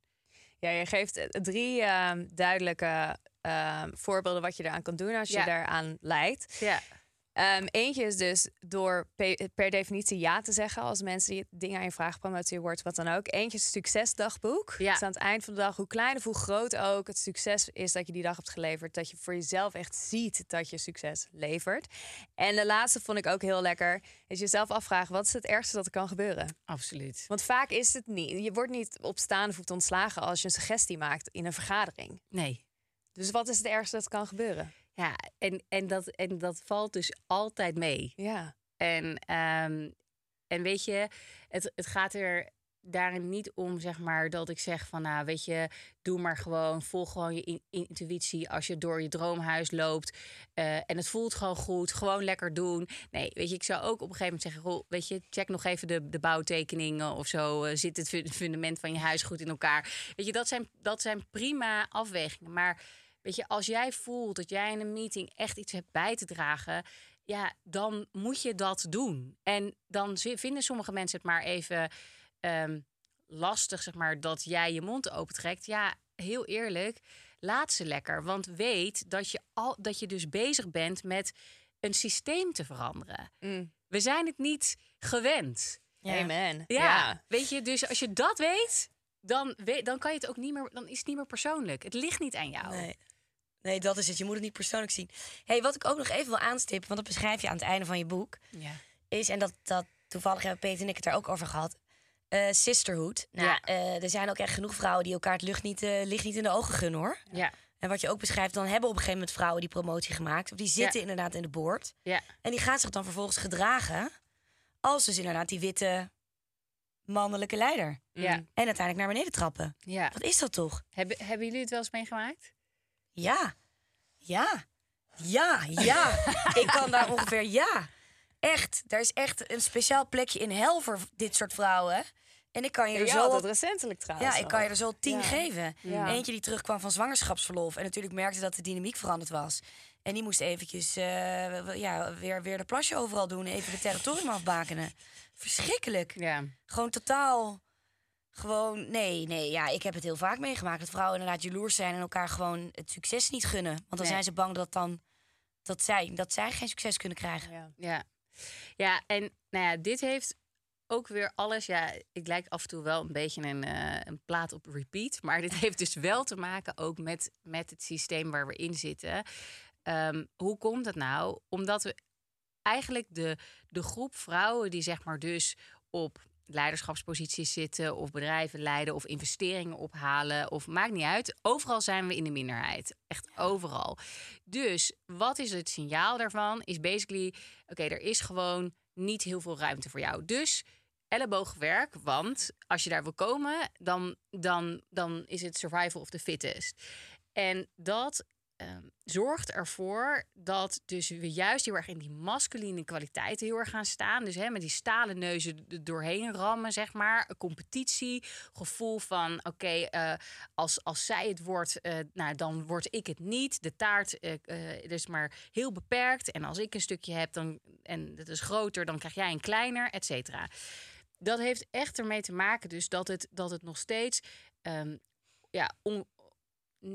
Ja, je geeft eh, drie ehm, duidelijke ehm, voorbeelden wat je eraan kan doen als je Ja. daaraan lijdt. Ja. Ehm, eentje is dus door pe- per definitie ja te zeggen als mensen die dingen aan je vragen, promotie wordt, wat dan ook. Eentje is succesdagboek. Ja. Dus aan het eind van de dag, hoe klein of hoe groot ook het succes is dat je die dag hebt geleverd, dat je voor jezelf echt ziet dat je succes levert. En de laatste vond ik ook heel lekker, is jezelf afvragen, wat is het ergste dat er kan gebeuren? Absoluut. Want vaak is het niet. Je wordt niet op staande voet ontslagen als je een suggestie maakt in een vergadering. Nee. Dus wat is het ergste dat kan gebeuren? Ja, en, en, dat, en dat valt dus altijd mee. Ja. En, ehm, en weet je, het, het gaat er daarin niet om, zeg maar, dat ik zeg van, nou, weet je, doe maar gewoon, volg gewoon je in- intuïtie als je door je droomhuis loopt eh, en het voelt gewoon goed, gewoon lekker doen. Nee, weet je, ik zou ook op een gegeven moment zeggen, goh, weet je, check nog even de, de bouwtekeningen of zo, eh, zit het fu- fundament van je huis goed in elkaar. Weet je, dat zijn, dat zijn prima afwegingen, maar weet je, als jij voelt dat jij in een meeting echt iets hebt bij te dragen, ja, dan moet je dat doen. En dan vinden sommige mensen het maar even ehm, lastig, zeg maar, dat jij je mond opentrekt. Ja, heel eerlijk, laat ze lekker. Want weet dat je, al, dat je dus bezig bent met een systeem te veranderen. Mm. We zijn het niet gewend. Ja. Amen. Ja, weet je, dus als je dat weet, dan, weet, dan kan je het ook niet meer, dan is het niet meer persoonlijk. Het ligt niet aan jou. Nee. Nee, dat is het. Je moet het niet persoonlijk zien. hey, wat ik ook nog even wil aanstippen, want dat beschrijf je aan het einde van je boek, Ja. is, en dat, dat toevallig hebben Peter en ik het daar ook over gehad, eh, sisterhood. Nou, Ja. eh, er zijn ook echt genoeg vrouwen die elkaar het lucht niet, eh, licht niet in de ogen gunnen, hoor. Ja. En wat je ook beschrijft, dan hebben op een gegeven moment vrouwen die promotie gemaakt. Of die zitten Ja. inderdaad in de boord. Ja. En die gaan zich dan vervolgens gedragen als dus inderdaad die witte mannelijke leider. Ja. En uiteindelijk naar beneden trappen. ja. Wat is dat toch? Hebben, hebben jullie het wel eens meegemaakt? Ja. Ja. Ja, ja. ik kan daar ongeveer ja. Echt. Er is echt een speciaal plekje in hel voor dit soort vrouwen. En ik kan je er Ja, zo... altijd op- recentelijk trouwens. ja, ik kan je er zo tien Ja. geven. Ja. Eentje die terugkwam van zwangerschapsverlof. En natuurlijk merkte dat de dynamiek veranderd was. En die moest eventjes eh, ja, weer, weer de plasje overal doen. Even de territorium afbakenen. Verschrikkelijk. Ja. Gewoon totaal. Gewoon, nee, nee, ja, ik heb het heel vaak meegemaakt. Dat vrouwen inderdaad jaloers zijn en elkaar gewoon het succes niet gunnen. Want dan Nee. zijn ze bang dat dan dat zij, dat zij geen succes kunnen krijgen. Ja. Ja. ja, en nou ja, dit heeft ook weer alles. Ja, ik lijk af en toe wel een beetje een, eh, een plaat op repeat. Maar dit heeft dus wel te maken ook met, met het systeem waar we in zitten. Ehm, hoe komt het nou? Omdat we eigenlijk de, de groep vrouwen die zeg maar dus op leiderschapsposities zitten of bedrijven leiden of investeringen ophalen of maakt niet uit. Overal zijn we in de minderheid. Echt overal. Dus wat is het signaal daarvan? Is basically, oké, er is gewoon niet heel veel ruimte voor jou. Dus elleboogwerk, want als je daar wil komen, dan, dan, dan is het survival of the fittest. En dat ehm, zorgt ervoor dat dus we juist heel erg in die masculine kwaliteiten heel erg gaan staan. Dus hè, met die stalen neuzen doorheen rammen, zeg maar. Een competitie, gevoel van oké, eh, als, als zij het wordt, eh, nou, dan word ik het niet. De taart eh, is maar heel beperkt. En als ik een stukje heb dan, en het is groter, dan krijg jij een kleiner, et cetera. Dat heeft echt ermee te maken dus dat het, dat het nog steeds ehm, ja,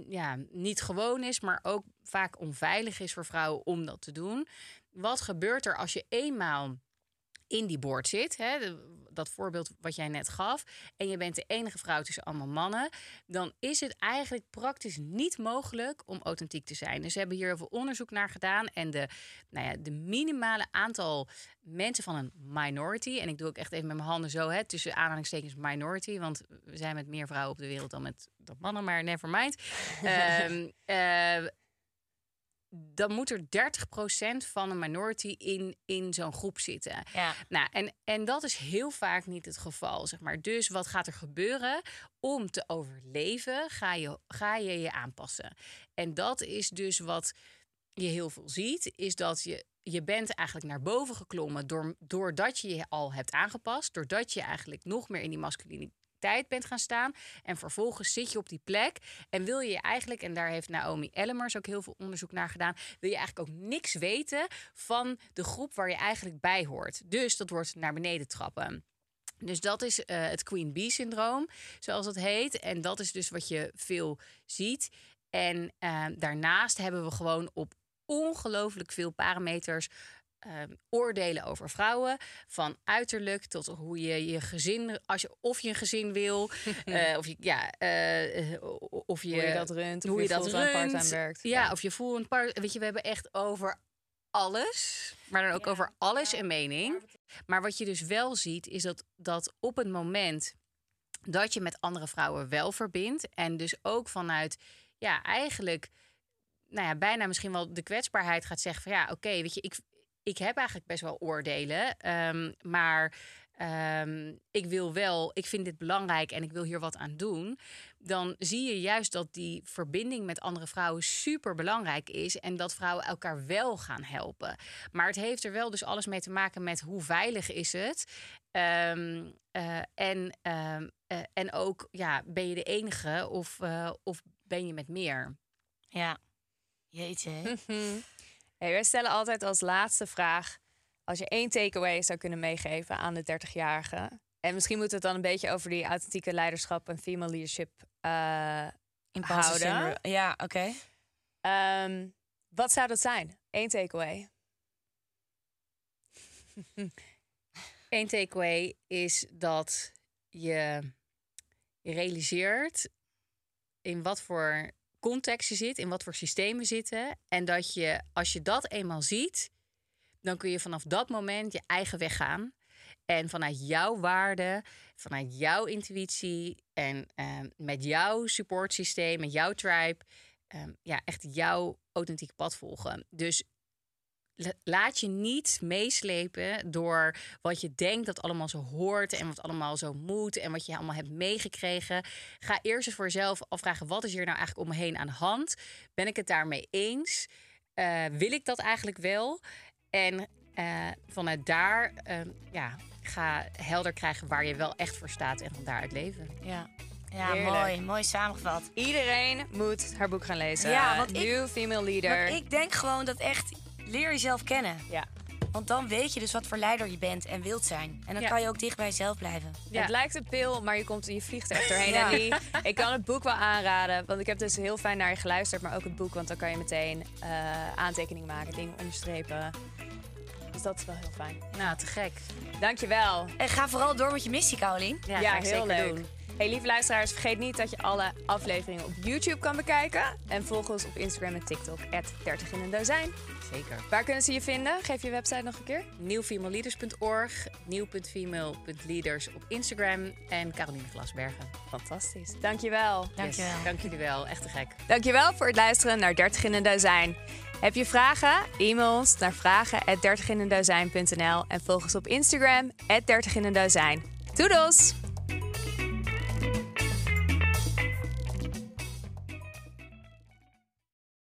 ja, niet gewoon is, maar ook vaak onveilig is voor vrouwen om dat te doen. Wat gebeurt er als je eenmaal in die boord zit, hè, de- dat voorbeeld wat jij net gaf, en je bent de enige vrouw tussen allemaal mannen, dan is het eigenlijk praktisch niet mogelijk om authentiek te zijn. Dus ze hebben hier heel veel onderzoek naar gedaan en de, nou ja, de minimale aantal mensen van een minority, en ik doe ook echt even met mijn handen zo, hè, tussen aanhalingstekens minority, want we zijn met meer vrouwen op de wereld dan met dat mannen, maar never mind. Ehm, eh, dan moet er 30% van een minority in, in zo'n groep zitten. Ja. Nou, en, en dat is heel vaak niet het geval, zeg maar. Dus wat gaat er gebeuren? Om te overleven ga je ga je, je aanpassen. En dat is dus wat je heel veel ziet, is dat je, je bent eigenlijk naar boven geklommen door, doordat je je al hebt aangepast, doordat je eigenlijk nog meer in die masculiniteit bent gaan staan. En vervolgens zit je op die plek en wil je eigenlijk, en daar heeft Naomi Ellemers ook heel veel onderzoek naar gedaan, wil je eigenlijk ook niks weten van de groep waar je eigenlijk bij hoort. Dus dat wordt naar beneden trappen. Dus dat is eh, het Queen Bee syndroom, zoals het heet. En dat is dus wat je veel ziet. En eh, daarnaast hebben we gewoon op ongelooflijk veel parameters ehm, oordelen over vrouwen. Van uiterlijk tot hoe je je gezin, als je, of je een gezin wil, eh, of je, ja, eh, eh, of je, Hoe je dat runt, of hoe je, dat fulltime, runt. parttime werkt. Ja, of je voelt een part. Weet je, we hebben echt over alles, maar dan ook Ja, over alles een mening. Maar wat je dus wel ziet, is dat, dat op het moment dat je met andere vrouwen wel verbindt. En dus ook vanuit, ja, eigenlijk, nou ja, bijna misschien wel de kwetsbaarheid gaat zeggen van ja, oké, weet je, ik, ik heb eigenlijk best wel oordelen, ehm, maar ehm, ik wil wel, ik vind dit belangrijk en ik wil hier wat aan doen. Dan zie je juist dat die verbinding met andere vrouwen super belangrijk is en dat vrouwen elkaar wel gaan helpen. Maar het heeft er wel dus alles mee te maken met hoe veilig is het. Ehm, eh, en, eh, en ook, ja, ben je de enige of, eh, of ben je met meer? Ja. Jeetje. Hey, wij stellen altijd als laatste vraag: als je één takeaway zou kunnen meegeven aan de 30-jarige. En misschien moet het dan een beetje over die authentieke leiderschap en female leadership uh, houden. Ja, oké. Ehm, wat zou dat zijn? Eén takeaway. Eén takeaway is dat je, je realiseert in wat voor context je zit, in wat voor systemen zitten. En dat je, als je dat eenmaal ziet, dan kun je vanaf dat moment je eigen weg gaan. En vanuit jouw waarde, vanuit jouw intuïtie en ehm, met jouw supportsysteem, met jouw tribe, ehm, ja, echt jouw authentieke pad volgen. Dus laat je niet meeslepen door wat je denkt dat allemaal zo hoort en wat allemaal zo moet en wat je allemaal hebt meegekregen. Ga eerst eens voor jezelf afvragen: wat is hier nou eigenlijk om me heen aan de hand? Ben ik het daarmee eens? Eh, wil ik dat eigenlijk wel? En eh, vanuit daar eh, ja, ga helder krijgen waar je wel echt voor staat en van daaruit leven. Ja. Ja, Heerlijk. mooi. Mooi samengevat. Iedereen moet haar boek gaan lezen. Ja, want ik- New Female Leader. Maar ik denk gewoon dat echt... Leer jezelf kennen. Ja. Want dan weet je dus wat voor leider je bent en wilt zijn. En dan Ja. kan je ook dicht bij jezelf blijven. Ja. Het lijkt een pil, maar je, komt, je vliegt er echt doorheen. Ja. En die, ik kan het boek wel aanraden, want ik heb dus heel fijn naar je geluisterd. Maar ook het boek, want dan kan je meteen eh aantekeningen maken, dingen onderstrepen. Dus dat is wel heel fijn. Nou, te gek. Dankjewel. En ga vooral door met je missie, Caroline. Ja, Ja, ga ik heel zeker leuk. doen. Hey, lieve luisteraars, vergeet niet dat je alle afleveringen op YouTube kan bekijken. En volg ons op Instagram en TikTok, 30 in een dozijn. Zeker. Waar kunnen ze je vinden? Geef je website nog een keer. Nieuwfemaleleaders.org, nieuw.female.leaders op Instagram en Caroline Glasbergen. Fantastisch. Dankjewel. Dankjewel. Yes, dank jullie wel. Echt te gek. Dankjewel voor het luisteren naar 30 in een dozijn. Heb je vragen? E-mail ons naar vragen@dertiginendozijn.nl en volg ons op Instagram 30 in een dozijn. Doedels!